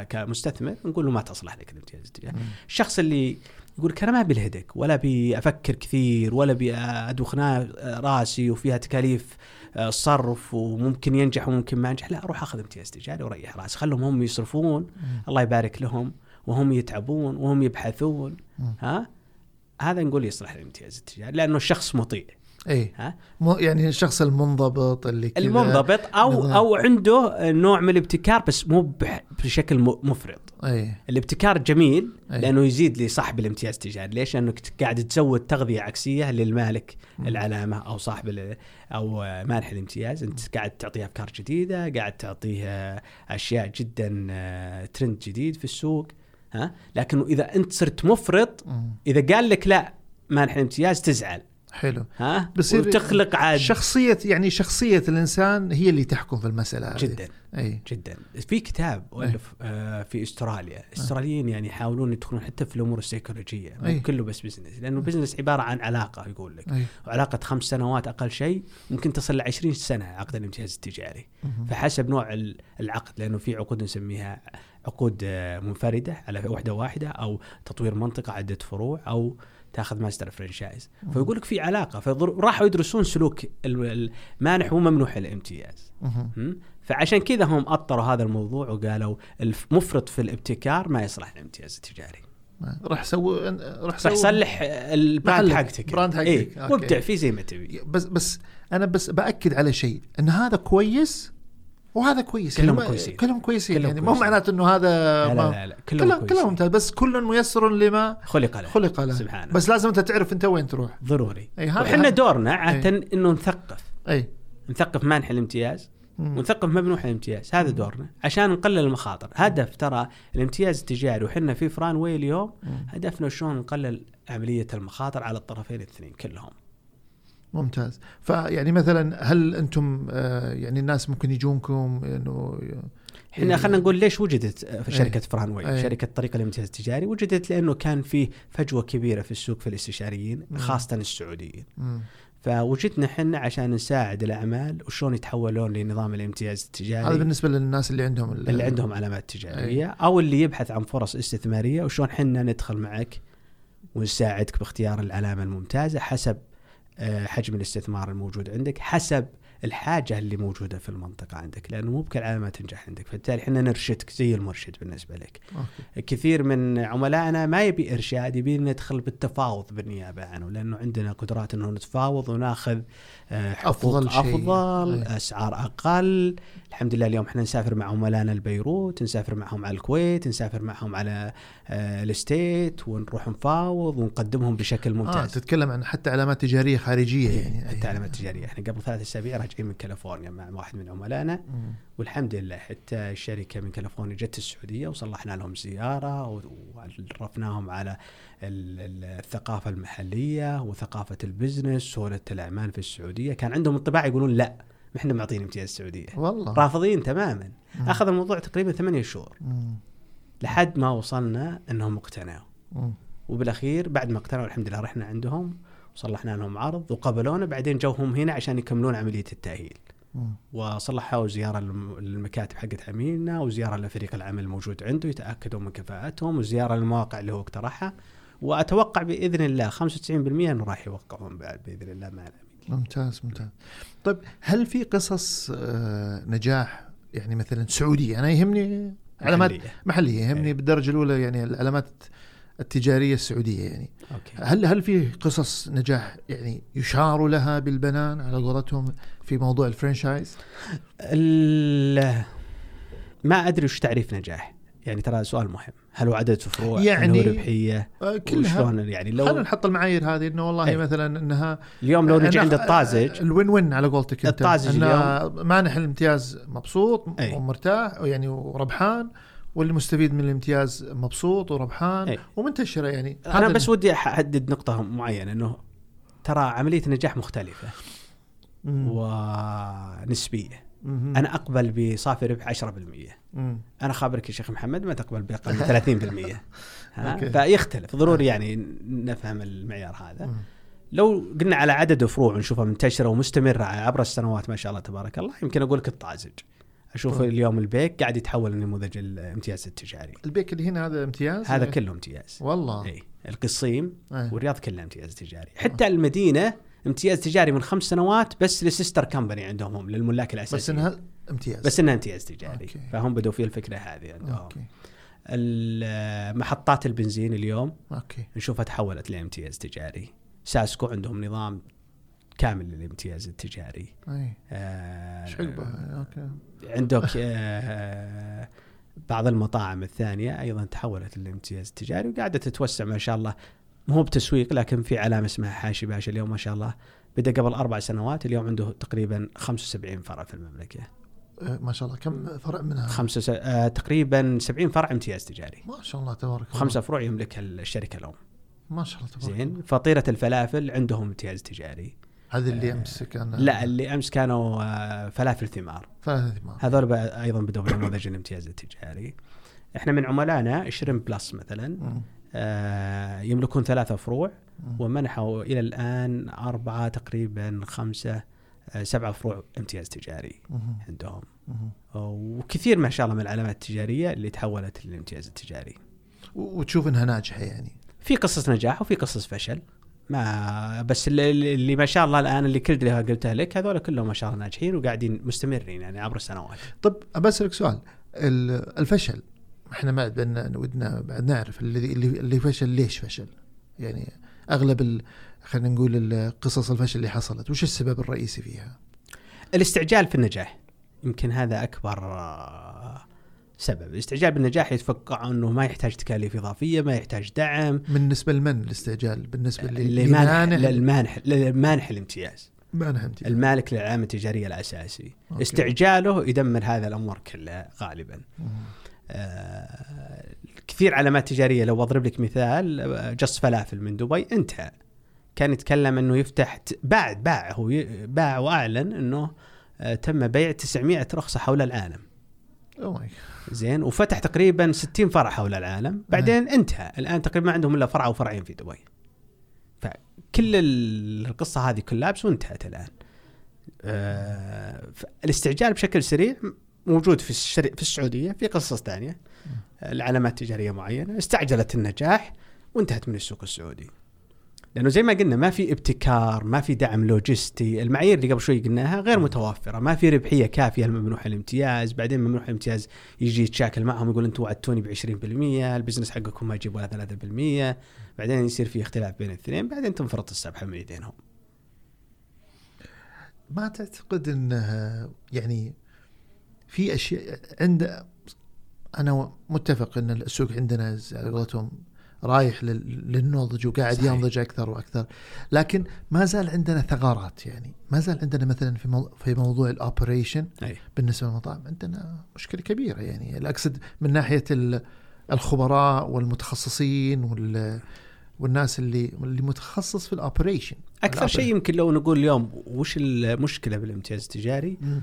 كمستثمر نقول له ما تصلح لك الامتياز التجاري الشخص اللي يقول لك أنا ما بالهدك ولا ابي أفكر كثير ولا ابي ادوخ نا- راسي وفيها تكاليف آه، صرف وممكن ينجح وممكن ما ينجح. لا أروح أخذ امتياز تجاري واريح راسي خلهم هم يصرفون. الله يبارك لهم وهم يتعبون وهم يبحثون. ها؟ هذا نقول يصلح الامتياز التجاري لأنه الشخص مطيع. اي ها؟ مو يعني الشخص المنضبط اللي كذا المنضبط أو نظام. أو عنده نوع من الابتكار بس مو بشكل م- مفرط. اي الابتكار جميل أي. لأنه يزيد لصاحب الامتياز التجاري ليش؟ لأنك قاعد تزود تغذية عكسية للمالك العلامة أو صاحب أو آه، مانح الامتياز. أنت قاعد تعطيه أفكار جديدة قاعد تعطيه آه، أشياء جدا آه، ترند جديد في السوق ها؟ لكن إذا أنت صرت مفرط. إذا قال لك لا مانح الامتياز تزعل. حلو. ها؟ بصير وتخلق عاد شخصية يعني شخصية الإنسان هي اللي تحكم في المسألة هذه. جدا. أي. جدا. في كتاب ألف آه في أستراليا. الاستراليين يعني يحاولون يدخلون حتى في الأمور السيكولوجية. مو كله بس business لأنه ال business عبارة عن علاقة يقول لك. أي. وعلاقة خمس سنوات أقل شيء ممكن تصل ل 20 سنة عقد الامتياز التجاري. فحسب نوع ال- العقد لأنه في عقود نسميها عقود آه، منفردة على وحدة واحدة أو تطوير منطقة عدة فروع أو تاخذ master franchise فيقول لك في علاقة فراحوا يدرسون سلوك ال- المانح وممنوح الامتياز? فعشان كذا هم أطروا هذا الموضوع وقالوا المفرط في الابتكار ما يصلح للامتياز التجاري. راح سوي راح راح سوي يصلح ال brand حقتك. brand. إيه أوكي. وابدع فيه زي ما تبي. بس بس أنا بس بأكد على شيء أن هذا كويس وهذا كويس كلهم ما- كويسين. كلهم كويسين كلهم يعني مو. معناته إنه هذا لا ما لا لا, لا. كلهم كلهم كويسين. كلهم ممتاز بس كل ميسر لما خلق له خلق له. سبحانه. بس لازم أنت تعرف أنت وين تروح. ضروري. هذا- دورنا عادة إنه نثقف. إي. نثقف مانح الامتياز. ونثقف ممنوح الامتياز. هذا دورنا. عشان نقلل المخاطر. هدف ترى الامتياز التجاري. وحنا في فران واي اليوم هدفنا شلون نقلل عملية المخاطر على الطرفين الاثنين كلهم. ممتاز فيعني مثلا هل أنتم آه، يعني الناس ممكن يجونكم إنه إحنا خلينا نقول ليش وجدت في إيه. شركة فران واي إيه. شركة طريق الامتياز التجاري وجدت لأنه كان في فجوة كبيرة في السوق في الاستشاريين خاصة السعوديين مم. فوجدنا إحنا عشان نساعد الأعمال وشلون يتحولون لنظام الامتياز التجاري هذا بالنسبة للناس اللي عندهم ال- اللي عندهم علامات تجارية أو اللي يبحث عن فرص استثمارية وشلون حنا ندخل معك ونساعدك باختيار العلامه الممتازة حسب آه، حجم الاستثمار الموجود عندك حسب الحاجة اللي موجودة في المنطقة عندك لأنه مو بكل علامه تنجح عندك. فبالتالي إحنا نرشدك زي المرشد بالنسبة لك. أوكي. كثير من عملائنا ما يبي إرشاد يبي ندخل بالتفاوض بالنيابة عنه لأنه عندنا قدرات إنه نتفاوض وناخذ آه، حقوق أفضل شيء. أفضل أي. أسعار أقل. الحمد لله اليوم إحنا نسافر مع عملائنا لبيروت نسافر معهم على الكويت نسافر معهم على آه، ال States ونروح نفاوض ونقدمهم بشكل آه ممتاز. تتكلم عن حتى علامات تجارية خارجية يعني. حتى علامات تجارية. إحنا قبل ثلاث أسابيع راجعين من كاليفورنيا مع واحد من عملائنا. والحمد لله حتى الشركة من كاليفورنيا جت السعودية وصلحنا لهم زيارة وعرفناهم على ال- ال- الثقافة المحلية وثقافة البزنس سهولة الأعمال في السعودية. كان عندهم انطباع يقولون لا ما إحنا معطين امتياز السعودية. والله. رافضين تماما. أخذ الموضوع تقريبا ثمانية شهور. مم. لحد ما وصلنا إنهم اقتنعوا. وبالأخير بعد ما اقتنعوا الحمد لله رحنا عندهم. وصلحنا لهم عرض وقبلونا بعدين جوهم هنا عشان يكملون عملية التأهيل. وصلحوا زياره للم- للمكاتب حقت عميلنا وزيارة لفريق العمل الموجود عنده يتأكدوا من كفاءتهم وزيارة للمواقع اللي هو اقترحها وأتوقع بإذن الله 95% إنه راح يوقعون بعد بإذن الله مع العميل. ممتاز ممتاز طيب هل في قصص آه، نجاح يعني مثلا سعودية أنا يهمني علامات محلية. محلية يهمني إيه. بالدرجة الأولى يعني العلامات التجارية السعودية يعني. أوكي. هل هل في قصص نجاح يعني يشار لها بالبنان على قولتهم في موضوع الفرنشايز؟ ال- ما أدري وش تعريف نجاح. يعني ترى سؤال مهم. هل هو عدد فروع؟ يعني- هل هو ربحية؟ آه، كلها. يعني خلينا لو نحط المعايير هذه إنه والله إيه. مثلا إنها اليوم لو نجي عند الطازج. الوين وين على قولتك أنت. الطازج إنه مانح الامتياز مبسوط أي. ومرتاح يعني وربحان. واللي مستفيد من الامتياز مبسوط وربحان أي. ومنتشرة يعني أنا بس ودي أحدد نقطة معينة إنه ترى عملية النجاح مختلفة مم. ونسبية مم. أنا أقبل بصافي ربح 10% مم. أنا خابرك يا شيخ محمد ما تقبل بأقل من 30% أوكي. ها فيختلف ضروري يعني نفهم المعيار هذا مم. لو قلنا على عدد فروع ونشوفها منتشرة ومستمرة عبر السنوات ما شاء الله تبارك الله يمكن أقول لك الطازج أشوف طيب. اليوم البيك قاعد يتحول لنموذج الامتياز التجاري. البيك اللي هنا هذا امتياز؟ هذا كله امتياز. والله. اي القصيم أي. والرياض كلها امتياز تجاري. حتى المدينة امتياز تجاري من خمس سنوات بس ل sister company عندهم هم للملاك الاساسيين بس إنها امتياز. بس إنها امتياز تجاري. أوكي. فهم بدوا في الفكرة هذه عندهم. أوكي. ال- محطات البنزين اليوم أوكي. نشوفها تحولت لامتياز تجاري. ساسكو عندهم نظام كامل للامتياز التجاري. إي. آه، إيش عقبها أوكي. عندك آه، بعض المطاعم الثانية أيضا تحولت للامتياز التجاري وقاعدة تتوسع ما شاء الله. مو بتسويق لكن في علامه اسمها حاشي باشا اليوم ما شاء الله. بدأ قبل أربع سنوات اليوم عنده تقريبا 75 فرع في المملكة. آه، ما شاء الله. كم فرع منها؟ خمسة س... آه تقريبا 70 فرع امتياز تجاري. ما شاء الله تبارك الله. وخمسة فروع يملكها الشركة الأم. ما شاء الله تبارك الله. زين فطيرة الفلافل عندهم امتياز تجاري. هذا اللي أمس كان لا اللي أمس كانوا آه، فلافل ثمار ثلاثة ثمار هذول أيضا بدوا بنموذج الامتياز التجاري إحنا من عملائنا شرم بلس مثلا. آه، يملكون ثلاثة فروع. ومنحوا إلى الآن أربعة تقريبا خمسة آه، سبعة فروع امتياز تجاري. عندهم. وكثير ما شاء الله من العلامات التجارية اللي تحولت للامتياز التجاري وتشوف إنها ناجحة يعني في قصص نجاح وفي قصص فشل ما بس اللي, اللي ما شاء الله الآن اللي كل اللي قلتها لك هذول كلهم ما شاء الله ناجحين وقاعدين مستمرين يعني عبر السنوات. طب بسألك سؤال. ال- الفشل إحنا ما بدنا ودنا بعد نعرف اللي اللي فشل ليش فشل؟ يعني أغلب. خلينا نقول قصص الفشل اللي حصلت وش السبب الرئيسي فيها؟ الاستعجال في النجاح يمكن هذا أكبر سبب. الاستعجال بالنجاح يتوقع إنه ما يحتاج تكاليف إضافية ما يحتاج دعم. بالنسبة لمن الاستعجال؟ بالنسبة لل- لمانح لمانح للمانح للمانح الامتياز. مانح امتياز. المالك للعلامه التجاريه الأساسي. أوكي. استعجاله يدمر هذا الامر كلها غالبا. مم. آه، كثير علامات تجارية. لو أضرب لك مثال آه، جص فلافل من دبي انتهى. كان يتكلم إنه يفتح بعد باع هو باع وأعلن إنه آه، تم بيع 900 رخصة حول العالم. أوه ماي زين وفتح تقريبا 60 فرع حول العالم. بعدين انتهى. الآن تقريبا ما عندهم إلا فرع أو فرعين في دبي. فكل ال- القصة هذه كلابس وانتهت الآن. آه، الاستعجال بشكل سريع موجود في الشري... في السعودية في قصص ثانية. العلامات تجاريه معينة. استعجلت النجاح وانتهت من السوق السعودي. لأنه زي ما قلنا ما في ابتكار ما في دعم لوجستي. المعايير اللي قبل شوي قلناها غير متوفره ما في ربحية كافية لممنوح الامتياز. بعدين ممنوح الامتياز يجي يتشاكل معهم يقول أنتم وعدتوني ب 20% ال business حقكم ما يجيب ولا 3% بعدين يصير في اختلاف بين الاثنين. بعدين تنفرط السبحة من ايدينهم ما تعتقد انه يعني في أشياء عند أنا متفق إن السوق عندنا على قولتهم رايح لل- للنضج وقاعد صحيح. ينضج أكثر وأكثر. لكن ما زال عندنا ثغرات يعني. ما زال عندنا مثلا في مو في موضوع ال operation بالنسبة للمطاعم عندنا مشكلة كبيرة يعني. أقصد من ناحية ال- الخبراء والمتخصصين وال والناس اللي اللي متخصص في ال operation أكثر شيء يمكن لو نقول اليوم وش المشكلة بالامتياز التجاري؟ مم.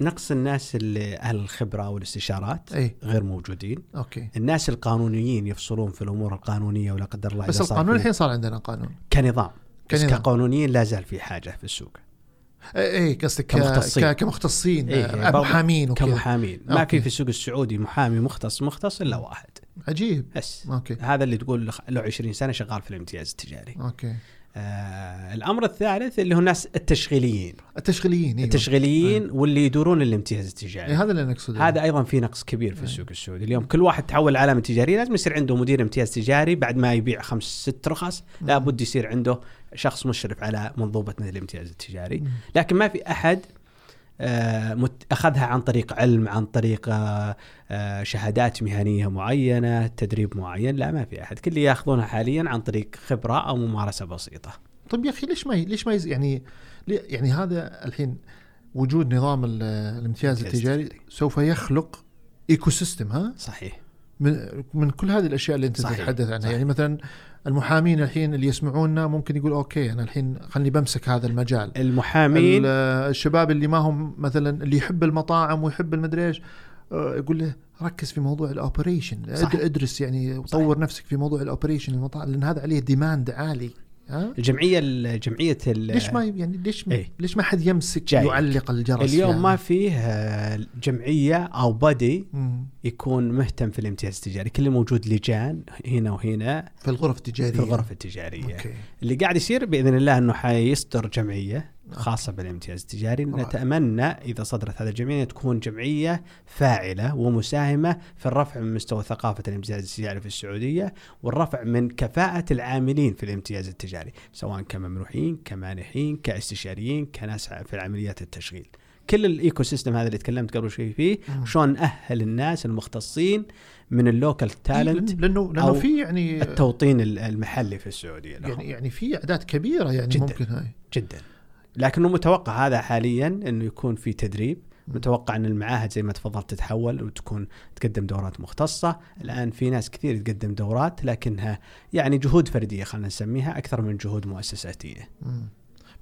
نقص الناس اللي أهل الخبرة والاستشارات اي غير موجودين. أوكي. الناس القانونيين يفصلون في الأمور القانونية ولا قدر الله بس القانون الحين صار عندنا قانون. كنظام. بس كنظام. كقانونيين لا زال في حاجة في السوق. اي اي قصدك كمختصين. كمختصين إيه، محامين وكذا. كمحامين. ما أوكي. في في السوق السعودي محامي مختص مختص إلا واحد. عجيب. بس. أوكي. هذا اللي تقول له 20 سنة شغال في الامتياز التجاري. أوكي. آه الأمر الثالث اللي هو الناس التشغيليين. التشغيليين إيوه. التشغيليين واللي يدورون الامتياز التجاري. إيه هذا اللي نقصده هذا أيضا في نقص كبير في أي. السوق السعودي. اليوم كل واحد تحول علامه تجاريه لازم يصير عنده مدير امتياز تجاري بعد ما يبيع خمس ست رخص. لابد يصير عنده شخص مشرف على منظومه الامتياز التجاري. مم. لكن ما في أحد أخذها عن طريق علم عن طريق آه، آه، شهادات مهنية معينة تدريب معين لا ما في أحد كل اللي يأخذونها حاليا عن طريق خبرة أو ممارسة بسيطة طيب يا أخي ليش ما ليش ما يعني يعني هذا الحين وجود نظام ال- الامتياز التجاري. سوف يخلق ecosystem ها صحيح من من كل هذه الأشياء اللي أنت. تتحدث عنها صحيح. يعني مثلا المحامين الحين اللي يسمعونا ممكن يقول أوكي أنا الحين خلني بمسك هذا المجال. المحامين؟ ال- الشباب اللي ما هم مثلا اللي يحب المطاعم ويحب المدري إيش آه، يقول له ركز في موضوع ال operation. أدرس يعني وطور نفسك في موضوع ال operation المطاعم لأن هذا عليه demand عالي. الجمعيه الجمعية ال- ليش ما يعني ليش ما إيه. ليش ما حد يمسك جايك. يعلق الجرس اليوم يعني؟ ما فيه آه، جمعية أو مم. يكون مهتم في الامتياز التجاري كل موجود لجان هنا وهنا في الغرف التجارية في الغرف التجارية أوكي اللي قاعد يصير بإذن الله إنه حيصدر جمعية خاصة بالامتياز التجاري. نتمنى إذا صدرت هذه الجمعية تكون جمعية فاعلة ومساهمة في الرفع من مستوى ثقافة الامتياز التجاري في السعودية والرفع من كفاءة العاملين في الامتياز التجاري سواء كممنوحين كمانحين كاستشاريين كناس في عمليات التشغيل كل ال ecosystem هذا اللي تكلمت قبل شوي فيه. شلون نأهل الناس المختصين من ال local talent إيه، لأنه لأنه أو في يعني التوطين المحلي في السعودية لهم. يعني يعني في أعداد كبيرة يعني جداً. ممكن هاي جدا لكنه متوقع هذا حاليا إنه يكون في تدريب. متوقع إن المعاهد زي ما تفضلت تتحول وتكون تقدم دورات مختصة الآن في ناس كثير تقدم دورات لكنها يعني جهود فردية خلينا نسميها أكثر من جهود مؤسساتية مم.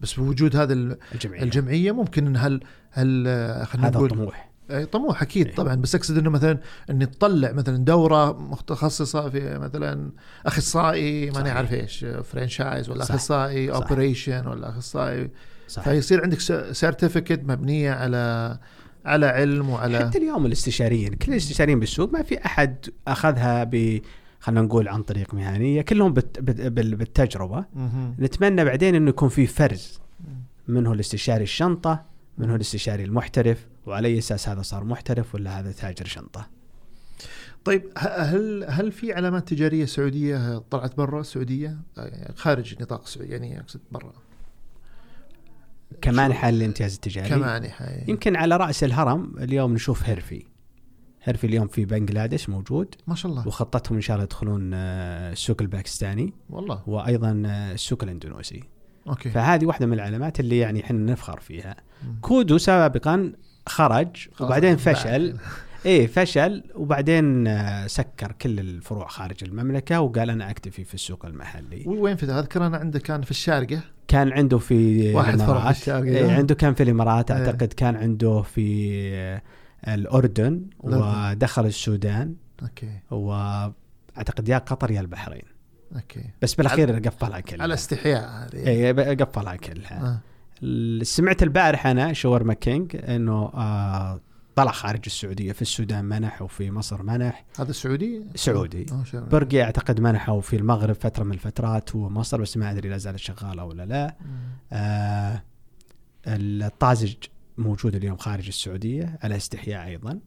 بس بوجود هذا ال- الجمعية الجمعية ممكن إن هل هل آه، خلينا هذا نقول الطموح أي طموح أكيد إيه. طبعا بس أقصد إنه مثلا إن تطلع مثلا دورة متخصصة في مثلا أخصائي ماني. عارف إيش franchise ولا صح. أخصائي. operation ولا أخصائي صح فيصير عندك certificate مبنية على على علم وعلى حتى اليوم الاستشاريين كل الاستشاريين بالسوق ما في أحد أخذها ب خلينا نقول عن طريق مهنية كلهم بت بت بال- بالتجربة. مهم. نتمنى بعدين إنه يكون في فرز منه الاستشاري الشنطة منه الاستشاري المحترف وعلى أي أساس هذا صار محترف ولا هذا تاجر شنطة. طيب هل هل في علامات تجارية سعودية طلعت برا؟ السعوديه آه، خارج نطاق السعوديه يعني أقصد برا. كمانحه للامتياز التجاري. كمانحه يعني. يمكن على رأس الهرم اليوم نشوف هيرفي. هيرفي اليوم في بنغلاديش موجود. ما شاء الله. وخطتهم إن شاء الله يدخلون آه، السوق الباكستاني. والله. وأيضا آه، السوق الإندونيسي. أوكي. فهذه واحدة من العلامات اللي يعني إحنا نفخر فيها. مم. كودو سابقا خرج. وبعدين بعد. فشل. إيه فشل وبعدين آه، سكر كل الفروع خارج المملكة وقال أنا أكتفي في السوق المحلي. وين في اذكر أنا عنده كان في الشارقة؟ كان عنده في واحد فرع في الشارقة إيه ده. عنده كان في الإمارات. إيه. أعتقد كان عنده في آه، الأردن. ودخل السودان أوكي. وأعتقد يا قطر يا البحرين. Okay. بس بالأخير قفلها كلها على استحياء هذه. إيه قفلها كلها آه. سمعت البارح أنا شاورما كينج إنه آه طلع خارج السعودية في السودان منح وفي مصر منح هذا سعودي؟ سعودي. آه، برجر أعتقد منحوا في المغرب فترة من الفترات ومصر بس ما أدري لا زالت شغالة ولا لا. آه الطازج موجود اليوم خارج السعودية على استحياء أيضا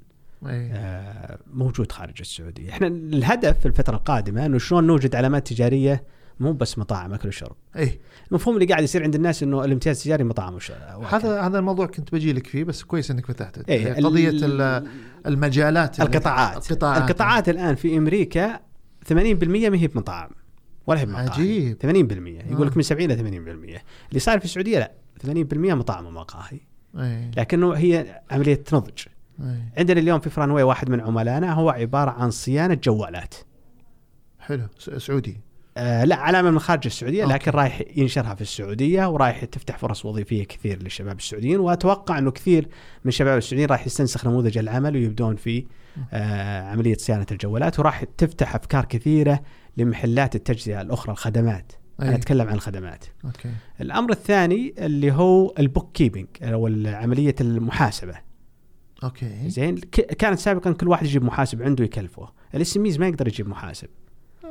إيه. آه موجود خارج السعودية إحنا الهدف في الفترة القادمة إنه شلون نوجد علامات تجارية مو بس مطاعم أكل وشرب. إيه. المفهوم اللي قاعد يصير عند الناس إنه الامتياز التجاري مطاعم وشرب هذا هذا الموضوع كنت بجي لك فيه بس كويس إنك فتحته. إيه قضية ال- ال- المجالات القطاعات. القطاعات. القطاعات الآن في أمريكا 80% ما هي بمطاعم ولا هي بمقاهي عجيب. 80% يقول لك آه. من 70 ل 80% اللي صار في السعودية لا 80% مطاعم ومقاهي. إيه. لكنه هي عملية نضج. إيه. عندنا اليوم في فرانوي واحد من عملائنا هو عبارة عن صيانة جوالات. حلو. سعودي. آه لا علامه من خارج السعودية لكن okay. رايح ينشرها في السعودية ورايح تفتح فرص وظيفية كثير للشباب السعوديين. وأتوقع إنه كثير من الشباب السعوديين راح يستنسخ نموذج العمل ويبدون في آه عملية صيانة الجوالات. وراح تفتح أفكار كثيرة لمحلات التجزئة الأخرى الخدمات. أنا أي. أتكلم عن الخدمات. أوكي. الأمر الثاني اللي هو ال bookkeeping أو عملية المحاسبة. okay. زين كانت سابقا كل واحد يجيب محاسب عنده يكلفه. الآن ما يقدر يجيب محاسب.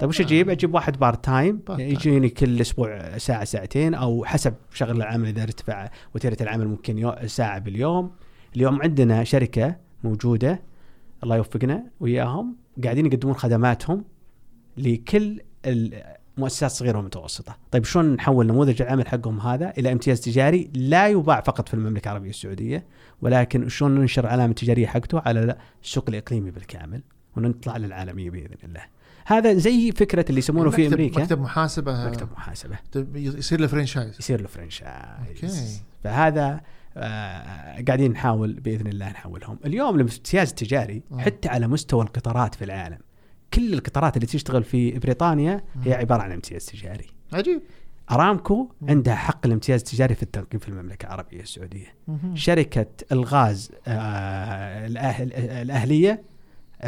طيب وش أجيب؟ أجيب واحد part time. يجيني كل أسبوع ساعة ساعتين أو حسب شغل العمل إذا ارتفع وتيرة العمل ممكن يو ساعة باليوم اليوم عندنا شركة موجودة الله يوفقنا وياهم قاعدين يقدمون خدماتهم لكل المؤسسات الصغيرة والمتوسطة، طيب شلون نحول نموذج العمل حقهم هذا إلى امتياز تجاري لا يباع فقط في المملكة العربية السعودية ولكن شلون ننشر علامة تجارية حقته على السوق الإقليمي بالكامل ونطلع للعالمية بإذن الله. هذا زي فكرة اللي يسمونه في أمريكا مكتب محاسبة مكتب محاسبة مكتب يصير له franchise يصير له franchise okay. فهذا آه قاعدين نحاول بإذن الله نحولهم اليوم الامتياز التجاري آه. حتى على مستوى القطارات في العالم كل القطارات اللي تشتغل في بريطانيا هي. عبارة عن امتياز تجاري عجيب أرامكو. عندها حق الامتياز التجاري في التنقيب في المملكة العربية السعودية. شركة الغاز آه الأهل الأهلية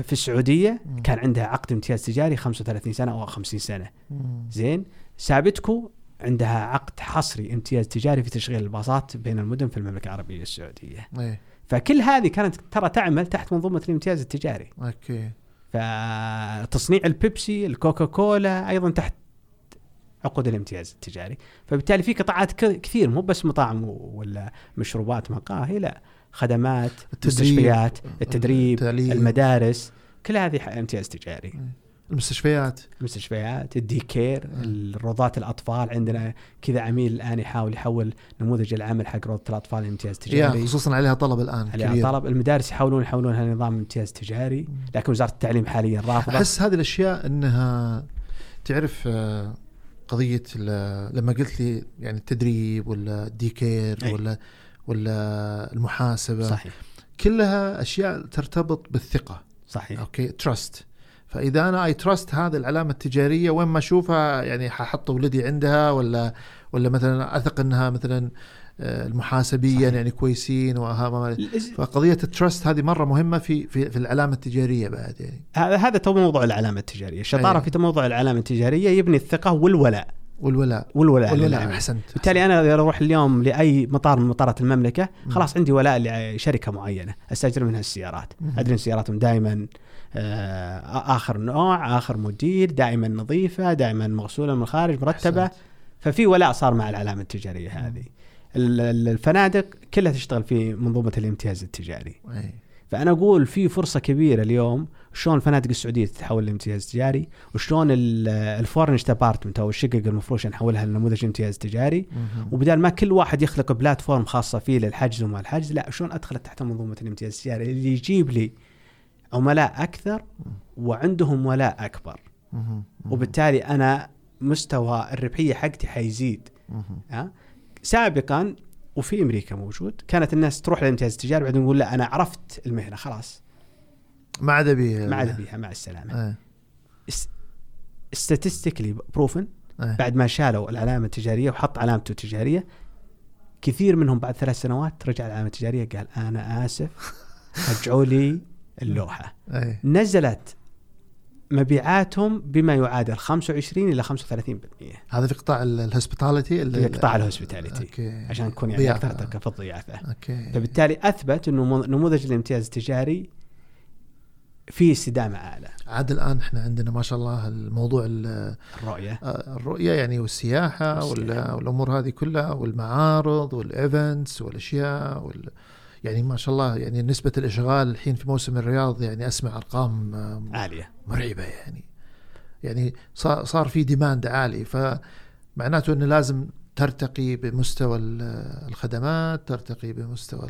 في السعودية مم. كان عندها عقد امتياز تجاري 35 سنة أو 50 سنة. مم. زين؟ سابتكو عندها عقد حصري امتياز تجاري في تشغيل الباصات بين المدن في المملكة العربية السعودية. إيه. فكل هذه كانت ترى تعمل تحت منظومة الامتياز التجاري. okay. فتصنيع البيبسي الكوكا كولا أيضا تحت عقود الامتياز التجاري. فبالتالي في قطاعات كثير مو بس مطاعم ولا مشروبات مقاهي لا. خدمات التدريب، مستشفيات التدريب التعليم. المدارس كل هذه امتياز تجاري. المستشفيات. المستشفيات الديكير مم. الروضات الأطفال. عندنا كذا عميل الآن يحاول يحول نموذج العمل حق روضة الأطفال لامتياز يا تجاري. خصوصا عليها طلب الآن عليها كبير. طلب. المدارس يحاولون يحولونها لنظام امتياز تجاري لكن وزارة التعليم حاليا رافضة. أحس هذه الأشياء إنها تعرف آه، قضية لما قلت لي يعني التدريب ولا ال daycare إي. ولا ولا المحاسبة. صحيح. كلها أشياء ترتبط بالثقة. صحيح. okay trust فإذا أنا أي trust هذه العلامة التجارية وين ما أشوفها يعني ححط ولدي عندها ولا ولا مثلا أثق إنها مثلا آه، المحاسبيا صحيح. يعني كويسين فقضية ال trust هذه مرة مهمة في في في العلامة التجارية بعد يعني. هذا هذا تو موضوع العلامة التجارية. الشطاره أي. في موضوع العلامة التجارية يبني الثقة والولاء. والولاء. والولاء. والولاء للعميل. أحسنت. بالتالي أنا إذا أروح اليوم لأي مطار من مطارات المملكة مم. خلاص عندي ولاء لشركة معينة أستأجر منها السيارات. أدري إن سياراتهم دائما آه، آخر نوع آخر مدير دائما نظيفة دائما مغسولة من الخارج مرتبة. أحسنت. ففي ولاء صار مع العلامة التجارية هذه. ال- ال- الفنادق كلها تشتغل في منظومة الامتياز التجاري. اي فأنا أقول في فرصة كبيرة اليوم شلون الفنادق السعودية تتحول لامتياز تجاري وشلون ال- ال furnished apartment أو الشقق المفروشه نحولها لنموذج امتياز تجاري. وبدال ما كل واحد يخلق platform خاصة فيه للحجز وما الحجز لا شلون ادخله تحت منظومة الامتياز التجاري؟ اللي يجيب لي عملاء أكثر وعندهم ولاء أكبر. وبالتالي أنا مستوى الربحية حقتي حيزيد. سابقا وفي أمريكا موجود. كانت الناس تروح للامتياز التجاري بعدين يقول لا أنا عرفت المهنة خلاص. ما عاد ابي ما عاد بيها مع السلامة. اي statistically بروفن اي بعد ما شالوا العلامة التجارية وحط علامته التجارية كثير منهم بعد ثلاث سنوات رجع العلامة التجارية قال أنا آسف رجعوا لي اللوحة. اي نزلت مبيعاتهم بما يعادل 25 إلى 35% هذا في قطاع ال hospitality في قطاع ال hospitality عشان نكون يعني. أكثر في الضيافه okay. فبالتالي أثبت إنه مو- نموذج الامتياز التجاري فيه استدامة أعلى. عاد الآن إحنا عندنا ما شاء الله الموضوع ال- الرؤية. الرؤية يعني والسياحة والسياحة. وال- والأمور هذه كلها والمعارض وال events والأشياء وال يعني ما شاء الله يعني نسبة الإشغال الحين في موسم الرياض يعني أسمع أرقام آه، عالية. مرعبة يعني. يعني صار في ديماند عالي. فمعناته إنه لازم ترتقي بمستوى ال- الخدمات ترتقي بمستوى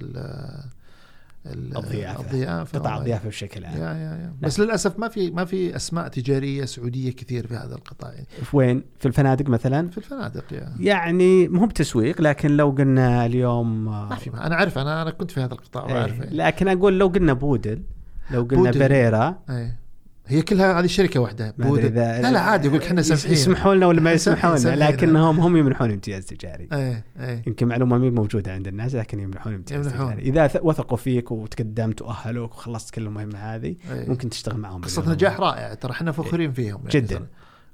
ال ال- الضيافة. الضيافه قطاع الضيافة بشكل يا عام يا يا بس للأسف ما في ما في أسماء تجارية سعودية كثير في هذا القطاع يعني في وين؟ في الفنادق مثلا في الفنادق يا يعني مو بتسويق لكن لو قلنا اليوم آه، ما في ما أنا عارف أنا أنا كنت في هذا القطاع إيه، وعارف يعني. لكن أقول لو قلنا بودل لو قلنا بودل. بريرا إيه. هي كلها هذه شركة واحدة ما. إذا- لا لا عادي يقول لك إحنا سامحين يسمحوا لنا ولا ما يسمحون. لكنهم هم يمنحون امتياز تجاري إيه إيه يمكن معلومة مي موجودة عند الناس لكن يمنحون امتياز يمنحون. تجاري اذا وثقوا فيك وتقدمت وأهلوك وخلصت كل المهمة هذه إيه. ممكن تشتغل معهم قصة. نجاح رائعة ترى إحنا فخورين فيهم يعني جداً.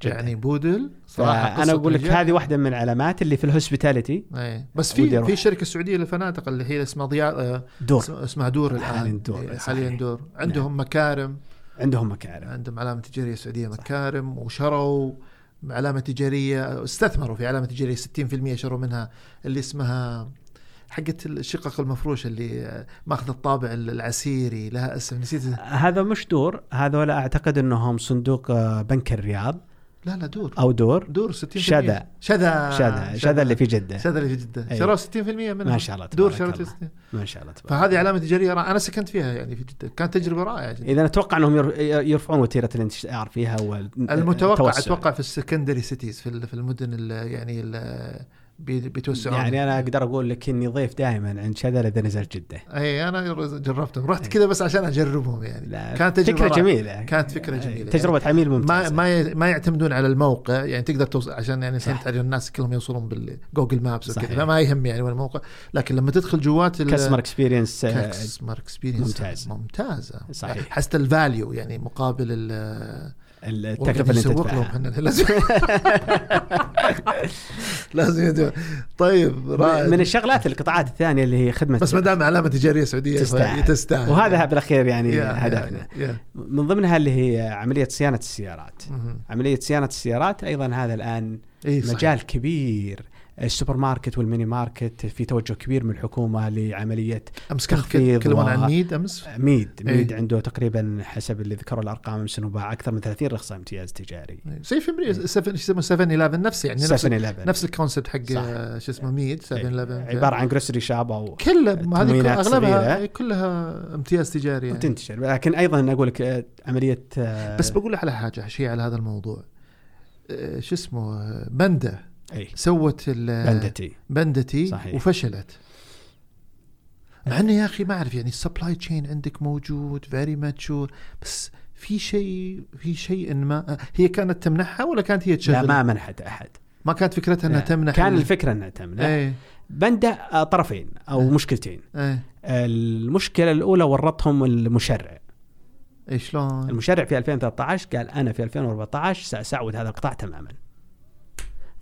صراحة. يعني بودل صراحة فانا قصة أقول لك. هذه واحدة من العلامات اللي في الهوسبيتاليتي إيه. بس في. في شركة سعودية للفنادق اللي هي اسمها ضياء آه، دور اسمها دور الآن حالياً دور، إيه،. حاليا دور عندهم مكارم عندهم مكارم. عندهم علامة تجارية سعودية مكارم وشروا علامة تجارية استثمروا في علامة تجارية 60% شروا منها اللي اسمها حقت الشقق المفروشة اللي ماخذ الطابع العسيري لها اسم نسيت. هذا مش دور هذول أعتقد إنهم صندوق آه، بنك الرياض. لا لا دور. أو دور؟ دور 60% شذا. شذا. شذا. شذا. اللي في جدة. شذا اللي في جدة. أي. شروا 60% منها ما شاء الله دور الله. 60 ما شاء الله تبارك فهذه علامة تجارية رائعة. أنا سكنت فيها يعني في جدة. كانت تجربة رائعة جدا. إذا أتوقع أنهم ير- يرفعون وتيرة الانتشار فيها المتوقع. أتوقع في ال secondary cities في ال- في المدن ال- يعني ال- بيتوسعون. يعني أنا أقدر أقول لك إني ضيف دائما عند شذا اذا نزلت جدة. إي أنا جربتهم رحت كذا بس عشان أجربهم يعني. لا كانت تجربة فكرة. جميلة. كانت فكرة أي، جميلة. تجربة عميل ما ممتازة. ما ما يعتمدون على الموقع. يعني تقدر توصل عشان يعني على الناس كلهم يوصلون بال Google Maps وكذا. فما يهم يعني وين الموقع لكن لما تدخل جوات customer experience customer experience ممتاز. ممتازة. صحيح. حسيت ال value يعني مقابل التكلفة اللي لهم تدفعها إحنا لازم لازم يدفع. طيب رائع من الشغلات القطاعات الثانية اللي هي خدمة بس ما دام علامة تجارية سعودية تستاهل. تستاهل وهذا بالأخير يعني يا- هدفنا يا. من ضمنها اللي هي عملية صيانة السيارات مهم. عملية صيانة السيارات أيضا هذا الآن صحيح. مجال كبير السوبر ماركت والميني ماركت في توجه كبير من الحكومة لعملية أمس تخفيض يتكلمون و- عن ميد أمس ميد ميد إيه. عنده تقريبا حسب اللي ذكروا الأرقام أمس إنه باع أكثر من 30 رخصة امتياز تجاري زي في أمريكا 7 شو اسمه 7 11 نفس يعني نفس 7 11 نفس الكونسبت حق. آه، شو اسمه ميد 7 إيه. 11 عبارة عن جروسري شاب أو كلها هذه أغلبها صغيرة. كلها امتياز تجاري يعني. وتنتشر لكن أيضا أقول لك آه، عملية بس بقول لك على حاجة شيء على هذا الموضوع آه، شو اسمه بندا أي. سوت بندتي. بندتي صحيح. وفشلت. مع إنه يا أخي ما أعرف يعني ال supply chain عندك موجود very mature بس في شيء في شيء ما هي كانت تمنحها ولا كانت هي لا تشغل؟ ما منحت أحد. ما كانت فكرتها إنها لا. تمنح كان ال- الفكرة إنها تمنح. إيه. بندا آه، طرفين أو إيه. مشكلتين. إيه. المشكلة الأولى ورطهم المشرع. إيه شلون؟ المشرع في 2013 قال أنا في 2014 ساسعود هذا القطاع تماما.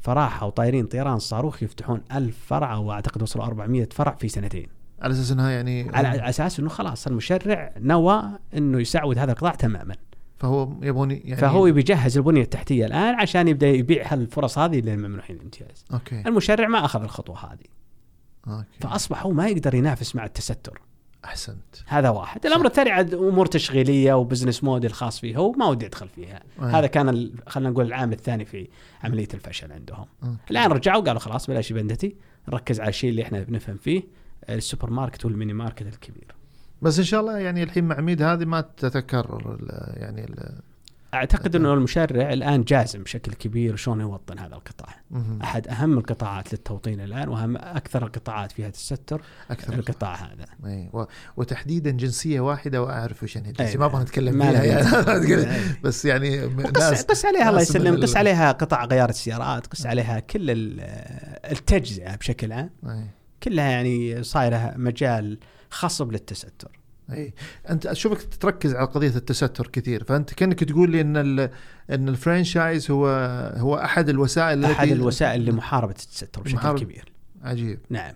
فراحوا طايرين طيران صاروخ يفتحون ألف فرع أو اعتقد وصلوا 400 فرع في سنتين. على أساس انها يعني على أساس إنه خلاص المشرع نوى إنه يسعود هذا القطاع تماما. فهو يبون يعني فهو يبي يجهز البنية التحتية الآن عشان يبدأ يبيع هالفرص هذه للممنوحين الامتياز. okay. المشرع ما أخذ الخطوة هذه. okay. فاصبح هو ما يقدر ينافس مع التستر. أحسنت. هذا واحد. الأمر الثاني عاد أمور تشغيلية و business model خاص فيه هو ما ودي أدخل فيها. أي. هذا كان خلينا نقول العامل الثاني في عملية الفشل عندهم. okay. الآن رجعوا قالوا خلاص بلاش بندتي نركز على الشيء اللي إحنا بنفهم فيه السوبر ماركت والميني ماركت الكبير. بس إن شاء الله يعني الحين مع عميد هذه ما تتكرر ال- يعني ال- أعتقد إنه المشرع الآن جازم بشكل كبير شلون يوطن هذا القطاع. مهم. أحد أهم القطاعات للتوطين الآن وأهم أكثر القطاعات فيها تستر أكثر القطاع هذا. إي و... وتحديدا جنسية واحدة وأعرف وش يعني. أي. الجنسيه ما أبغى نتكلم فيها يعني. بس يعني قس, قس عليها الله يسلم قس عليها قطع غيار السيارات. قس عليها كل ال- التجزئة بشكل عام. أي. كلها يعني صايرة مجال خصب للتستر. إي أنت أشوفك تركز على قضية التستر كثير فأنت كأنك تقول لي إن. إن ال franchise هو هو أحد الوسائل أحد الوسائل لمحاربة التستر بشكل محاربة. كبير عجيب نعم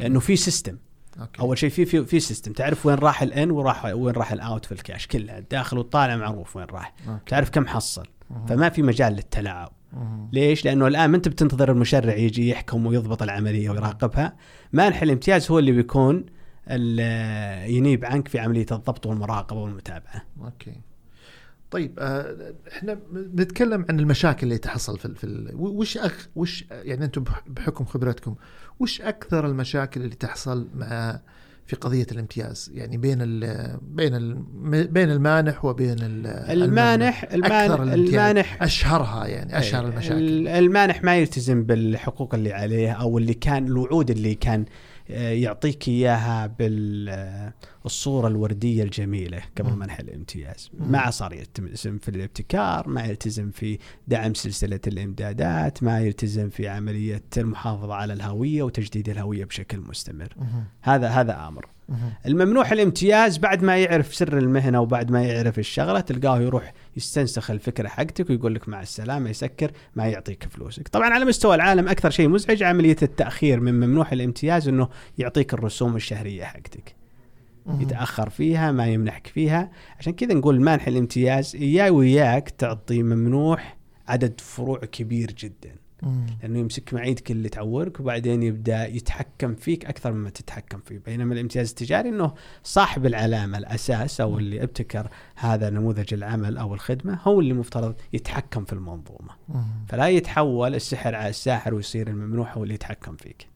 لأنه في system okay أول شيء في في في system تعرف وين راح ال in وراح وين راح ال out في الكاش كلها الداخل والطالع معروف وين راح okay. تعرف كم حصل مهم. فما في مجال للتلاعب. ليش؟ لأنه الآن ما أنت بتنتظر المشرع يجي يحكم ويضبط العملية ويراقبها، مانح الامتياز هو اللي بيكون ينيب عنك في عملية الضبط والمراقبة والمتابعة. أوكي طيب آه، إحنا بنتكلم عن المشاكل اللي تحصل في في وش أخ وش يعني أنتم بح- بحكم خبرتكم وش أكثر المشاكل اللي تحصل مع في قضية الامتياز يعني بين ال بين ال بين المانح وبين ال- المانح المانح الامتياز. المانح أشهرها يعني أشهر إيه، المشاكل ال- المانح ما يلتزم بالحقوق اللي عليه أو اللي كان الوعود اللي كان يعطيك إياها بالصورة الوردية الجميلة قبل. منح الامتياز،. ما صار يلتزم في الابتكار، ما يلتزم في دعم سلسلة الإمدادات، ما يلتزم في عملية المحافظة على الهوية وتجديد الهوية بشكل مستمر. هذا هذا آمر. الممنوح الامتياز بعد ما يعرف سر المهنة وبعد ما يعرف الشغلة تلقاه يروح يستنسخ الفكرة حقتك ويقول لك مع السلامة يسكر ما يعطيك فلوسك. طبعا على مستوى العالم أكثر شيء مزعج عملية التأخير من ممنوح الامتياز إنه يعطيك الرسوم الشهرية حقتك. يتأخر فيها ما يمنحك فيها عشان كذا نقول مانح الامتياز اياي وياك تعطي ممنوح عدد فروع كبير جدا. لأنه يمسك معيدك اللي تعورك وبعدين يبدأ يتحكم فيك أكثر مما تتحكم فيه، بينما الامتياز التجاري إنه صاحب العلامة الأساس أو اللي ابتكر هذا نموذج العمل أو الخدمة هو اللي مفترض يتحكم في المنظومة،. فلا يتحول السحر على الساحر ويصير الممنوح هو اللي يتحكم فيك.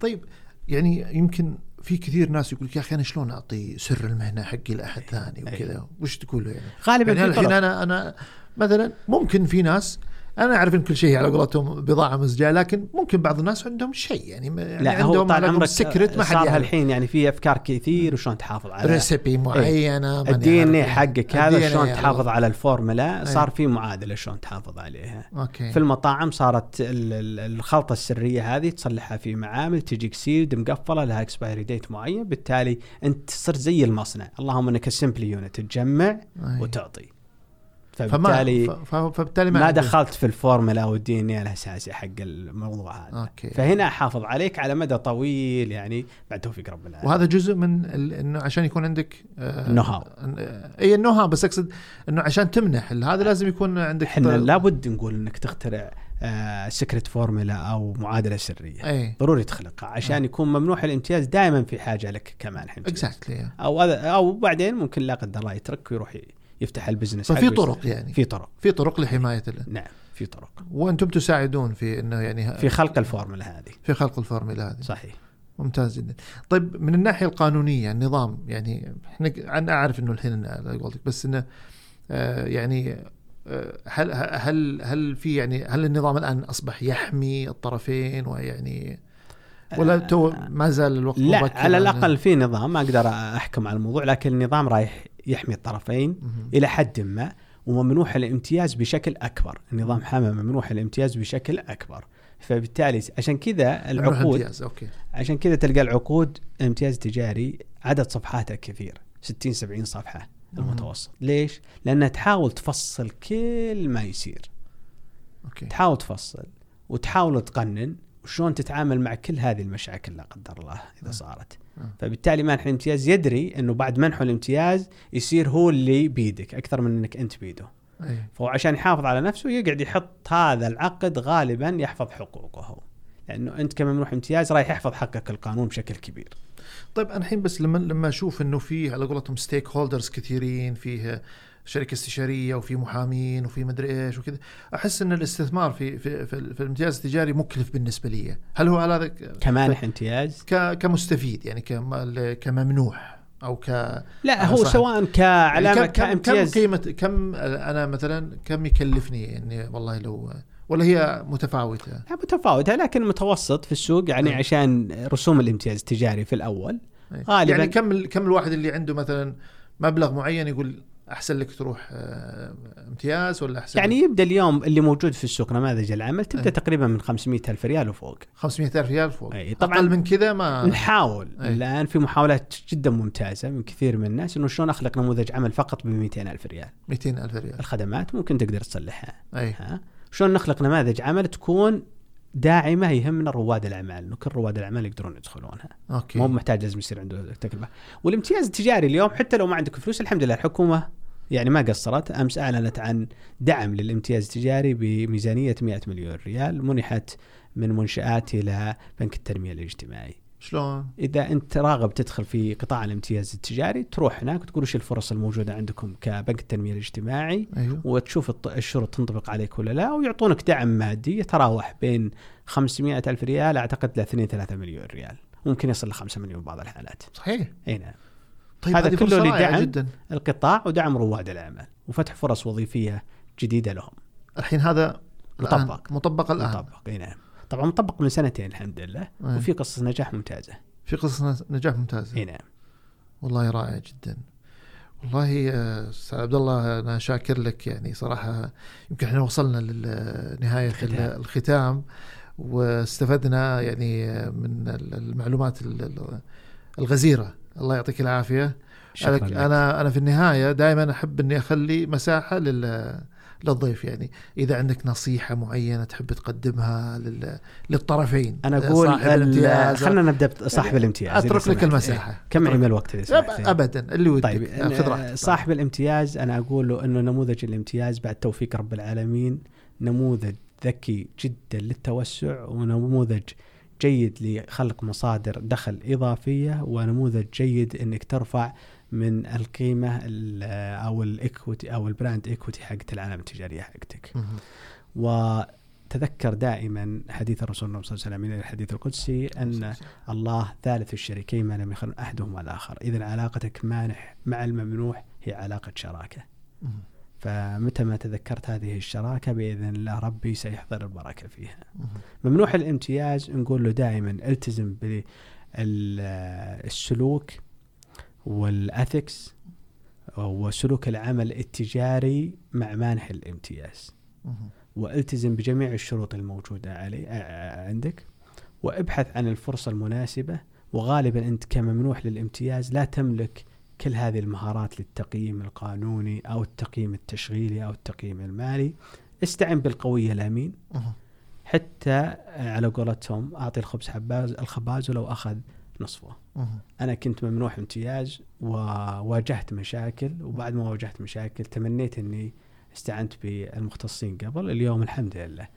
طيب يعني يمكن في كثير ناس يقول لك يا أخي أنا شلون أعطي سر المهنة حقي لاحد ثاني أي. وكذا وش تقول له يعني؟ غالبا يعني الحين. أنا أنا مثلا ممكن في ناس أنا أعرف إن كل شيء على قولتهم بضاعة مزجاة لكن ممكن بعض الناس عندهم شيء يعني ما- يعني لا هو عندهم طال على عمرك secret ما حد الحين يعني في أفكار كثير وشلون تحافظ على recipe معينة ماني ال DNA عارف. حقك ال هذا شلون تحافظ على الفورمولا. صار في معادلة شلون تحافظ عليها. okay في المطاعم صارت ال- ال- الخلطة السرية هذه تصلحها في معامل تجيك sealed مقفلة لها expiry date معين بالتالي أنت صرت زي المصنع اللهم إنك assembly unit تجمع أي. وتعطي فبالتالي ف- ف- فبالتالي ما, ما دخلت في ال formula وال DNA الاساسي حق الموضوع هذا. okay. فهنا أحافظ عليك على مدى طويل يعني بعد توفيق رب العالمين. وهذا جزء من إنه عشان يكون عندك آه، ال know-how. آه، اي ال know-how بس أقصد إنه عشان تمنح. هذا لازم يكون عندك إحنا لابد نقول إنك تخترع آه secret formula أو معادلة سرية. اي ضروري تخلقها عشان يكون ممنوح الامتياز دائما في حاجة لك كمانح امتياز exactly أو هذا- أو بعدين ممكن لا قدر الله يترك ويروح يفتح ال business ففي طرق يعني. في طرق. في طرق لحماية ال... نعم في طرق. وأنتم تساعدون في إنه يعني في خلق الفورمولا هذه. في خلق الفورمولا هذه. صحيح. ممتاز جدا. طيب من الناحية القانونية النظام يعني إحنا أنا أعرف إنه الحين قولتك بس إنه آه يعني آه هل هل هل في يعني هل النظام الآن أصبح يحمي الطرفين ويعني ولا تو ما زال الوقت لا على- الأقل في نظام ما أقدر أحكم على الموضوع لكن النظام رايح يحمي الطرفين مهم. إلى حد ما وممنوح الامتياز بشكل أكبر، النظام حمى ممنوح الامتياز بشكل أكبر، فبالتالي عشان كذا العقود okay عشان كذا تلقى العقود امتياز تجاري عدد صفحاتها كثير 60 70 صفحة المتوسط، ليش؟ لأنها تحاول تفصل كل ما يصير، أوكي تحاول تفصل وتحاول تقنن وشلون تتعامل مع كل هذه المشاكل لا قدر الله إذا آه. صارت. فبالتالي مانح الامتياز يدري إنه بعد منحه الامتياز يصير هو اللي بيدك أكثر من إنك أنت بيده. أي. فهو عشان يحافظ على نفسه يقعد يحط هذا العقد غالبا يحفظ حقوقه لأنه أنت كممنوح امتياز رايح يحفظ حقك القانون بشكل كبير. طيب أنا الحين بس لما لما أشوف إنه في على قولتهم stakeholders كثيرين فيه شركة استشارية وفي محامين وفي مدري إيش وكذا أحس إن الاستثمار في في في, في الامتياز التجاري مكلف بالنسبة لي هل هو على هذا كمانح امتياز كمستفيد يعني كم- كممنوح أو ك لا هو صاحب. سواء كعلامة كم كم, كم كامتياز قيمه كم أنا مثلا كم يكلفني إني والله لو ولا هي متفاوتة لا، متفاوتة لكن متوسط في السوق يعني نعم. عشان رسوم الامتياز التجاري في الأول أي. غالباً. يعني كم كم الواحد اللي عنده مثلا مبلغ معين يقول أحسن لك تروح آه، امتياز ولا أحسن يعني لك؟ يبدأ اليوم اللي موجود في السوق نماذج العمل تبدأ أي. تقريبا من 500 ألف ريال وفوق. 500 ألف ريال فوق. أي. طبعا أقل من كذا ما نحاول. أي. الآن في محاولات جدا ممتازة من كثير من الناس إنه شلون أخلق نموذج عمل فقط ب 200 ألف ريال. 200 ألف ريال. الخدمات ممكن تقدر تصلحها. اي ها؟ شلون نخلق نماذج عمل تكون داعمة يهمنا رواد الأعمال؟ إنه كل رواد الأعمال يقدرون يدخلونها. okay. مو محتاج لازم يصير عنده تكلفة. والامتياز التجاري اليوم حتى لو ما عندك فلوس الحمد لله الحكومة يعني ما قصرت. أمس أعلنت عن دعم للامتياز التجاري بميزانية 100 مليون ريال منحت من منشآت إلى بنك التنمية الاجتماعي. شلون؟ إذا أنت راغب تدخل في قطاع الامتياز التجاري تروح هناك وتقول وش الفرص الموجودة عندكم كبنك التنمية الاجتماعي؟ أيوه. وتشوف الشروط تنطبق عليك ولا لا ويعطونك دعم مادي يتراوح بين 500 ألف ريال أعتقد ل 2 3 مليون ريال. ممكن يصل ل 5 مليون بعض الحالات. صحيح. أي نعم. طيب هذا كله لدعم جدا. القطاع ودعم رواد الأعمال وفتح فرص وظيفية جديدة لهم. الحين هذا الآن مطبق. مطبق الآن. مطبق أي نعم. طبعا مطبق من سنتين الحمد لله أي. وفي قصص نجاح ممتازة. في قصص نجاح ممتازة. أي نعم. والله رائع جدا. والله يا أستاذ عبد الله أنا شاكر لك يعني صراحة. يمكن إحنا وصلنا لنهايه الختام. الختام. واستفدنا يعني من المعلومات ال- الغزيرة. الله يعطيك العافية. شكرا لك. أنا أنا في النهاية دائما أحب إني أخلي مساحة لل للضيف يعني إذا عندك نصيحة معينة تحب تقدمها لل... للطرفين أنا أقول الامتياز. خلينا نبدأ بصاحب الامتياز. إذا أترك لك. المساحة. إيه. كم من الوقت ابدا اللي ودك. طيب خذ آه، راحتك صاحب الامتياز أنا أقول له إنه نموذج الامتياز بعد توفيق رب العالمين نموذج ذكي جدا للتوسع ونموذج جيد لخلق مصادر دخل إضافية ونموذج جيد إنك ترفع من القيمة ال- أو ال equity أو ال brand equity حقت العلامه التجارية حقتك. وتذكر دائما حديث الرسول صلى الله عليه وسلم من الحديث القدسي أن الله ثالث الشريكين ما لم يخل احدهما الآخر، اذا علاقتك مانح مع الممنوح هي علاقة شراكة. فمتى ما تذكرت هذه الشراكة بإذن الله ربي سيحضر البركة فيها. ممنوح الامتياز نقول له دائما التزم بالسلوك والاثكس وسلوك العمل التجاري مع مانح الامتياز. والتزم بجميع الشروط الموجودة علي عندك وابحث عن الفرصة المناسبة وغالبا أنت كممنوح للامتياز لا تملك كل هذه المهارات للتقييم القانوني أو التقييم التشغيلي أو التقييم المالي استعن بالقوي الأمين مهم. حتى على قولتهم أعطي الخبز حباز الخباز ولو أخذ نصفه. أنا كنت ممنوح امتياز وواجهت مشاكل وبعد ما واجهت مشاكل تمنيت أني استعنت بالمختصين قبل اليوم الحمد لله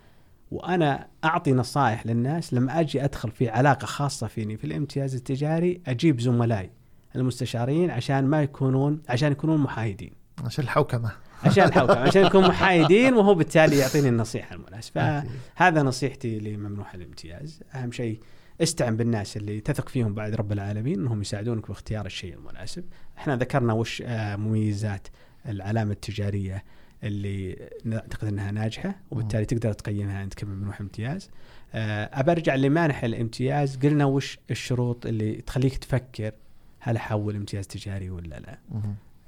وأنا أعطي نصائح للناس لما أجي أدخل في علاقة خاصة فيني في الامتياز التجاري أجيب زملائي المستشارين عشان ما يكونون عشان يكونون محايدين. عشان الحوكمة. عشان الحوكمة عشان يكونوا محايدين وهو بالتالي يعطيني النصيحة المناسبة. أكيد. هذا نصيحتي لممنوح الامتياز. أهم شيء استعن بالناس اللي تثق فيهم بعد رب العالمين إنهم يساعدونك باختيار الشيء المناسب. إحنا ذكرنا وش آه، مميزات العلامة التجارية اللي نعتقد إنها ناجحة وبالتالي تقدر تقيمها انت كممنوح امتياز. آه، ابى ارجع لمانح الامتياز. قلنا وش الشروط اللي تخليك تفكر هل أحول امتياز تجاري ولا لا.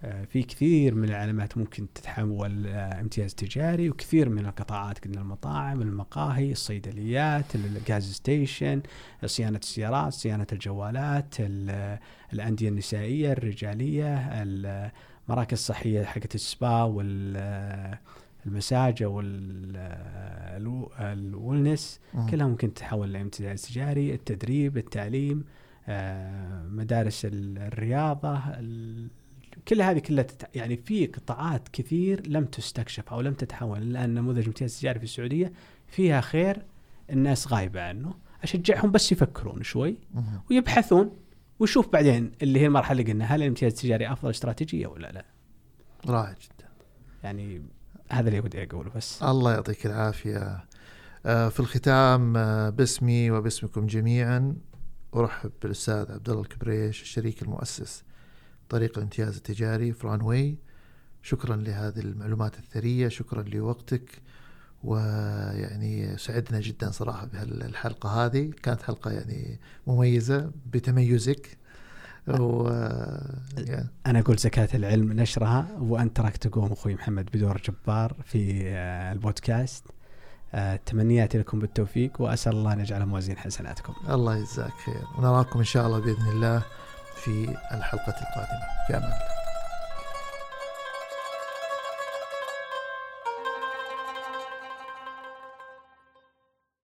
آه، في كثير من العلامات ممكن تتحول آه، امتياز تجاري وكثير من القطاعات قلنا المطاعم المقاهي الصيدليات ال gas station صيانة السيارات صيانة الجوالات ال- الأندية النسائية الرجالية المراكز الصحية حقت السبا وال المساجة وال wellness مم. كلها ممكن تتحول لامتياز تجاري التدريب التعليم آه، مدارس ال- الرياضة ال- كل هذه كلها تت... يعني في قطاعات كثير لم تستكشف أو لم تتحول. الآن نموذج امتياز تجاري في السعودية فيها خير الناس غايبة عنه. أشجعهم بس يفكرون شوي. ويبحثون ويشوف بعدين اللي هي المرحلة اللي قلنا هل الامتياز التجاري أفضل استراتيجية ولا لا. رائع جدا. يعني هذا اللي ودي أقوله بس. الله يعطيك العافية. آه، في الختام آه، باسمي وباسمكم جميعا أرحب بالأستاذ عبد الله الكبريش الشريك المؤسس طريق الامتياز التجاري فران واي شكرا لهذه المعلومات الثرية شكرا لوقتك ويعني سعدنا جدا صراحة بهالحلقة هذه. كانت حلقة يعني مميزة بتميزك و يعني أنا أقول زكاة العلم نشرها وأنت راك تقوم أخوي محمد بدور جبار في البودكاست. تمنياتي لكم بالتوفيق وأسأل الله أن يجعل موازين حسناتكم. الله يجزاك خير. ونراكم إن شاء الله بإذن الله في الحلقة القادمة. في أمان الله.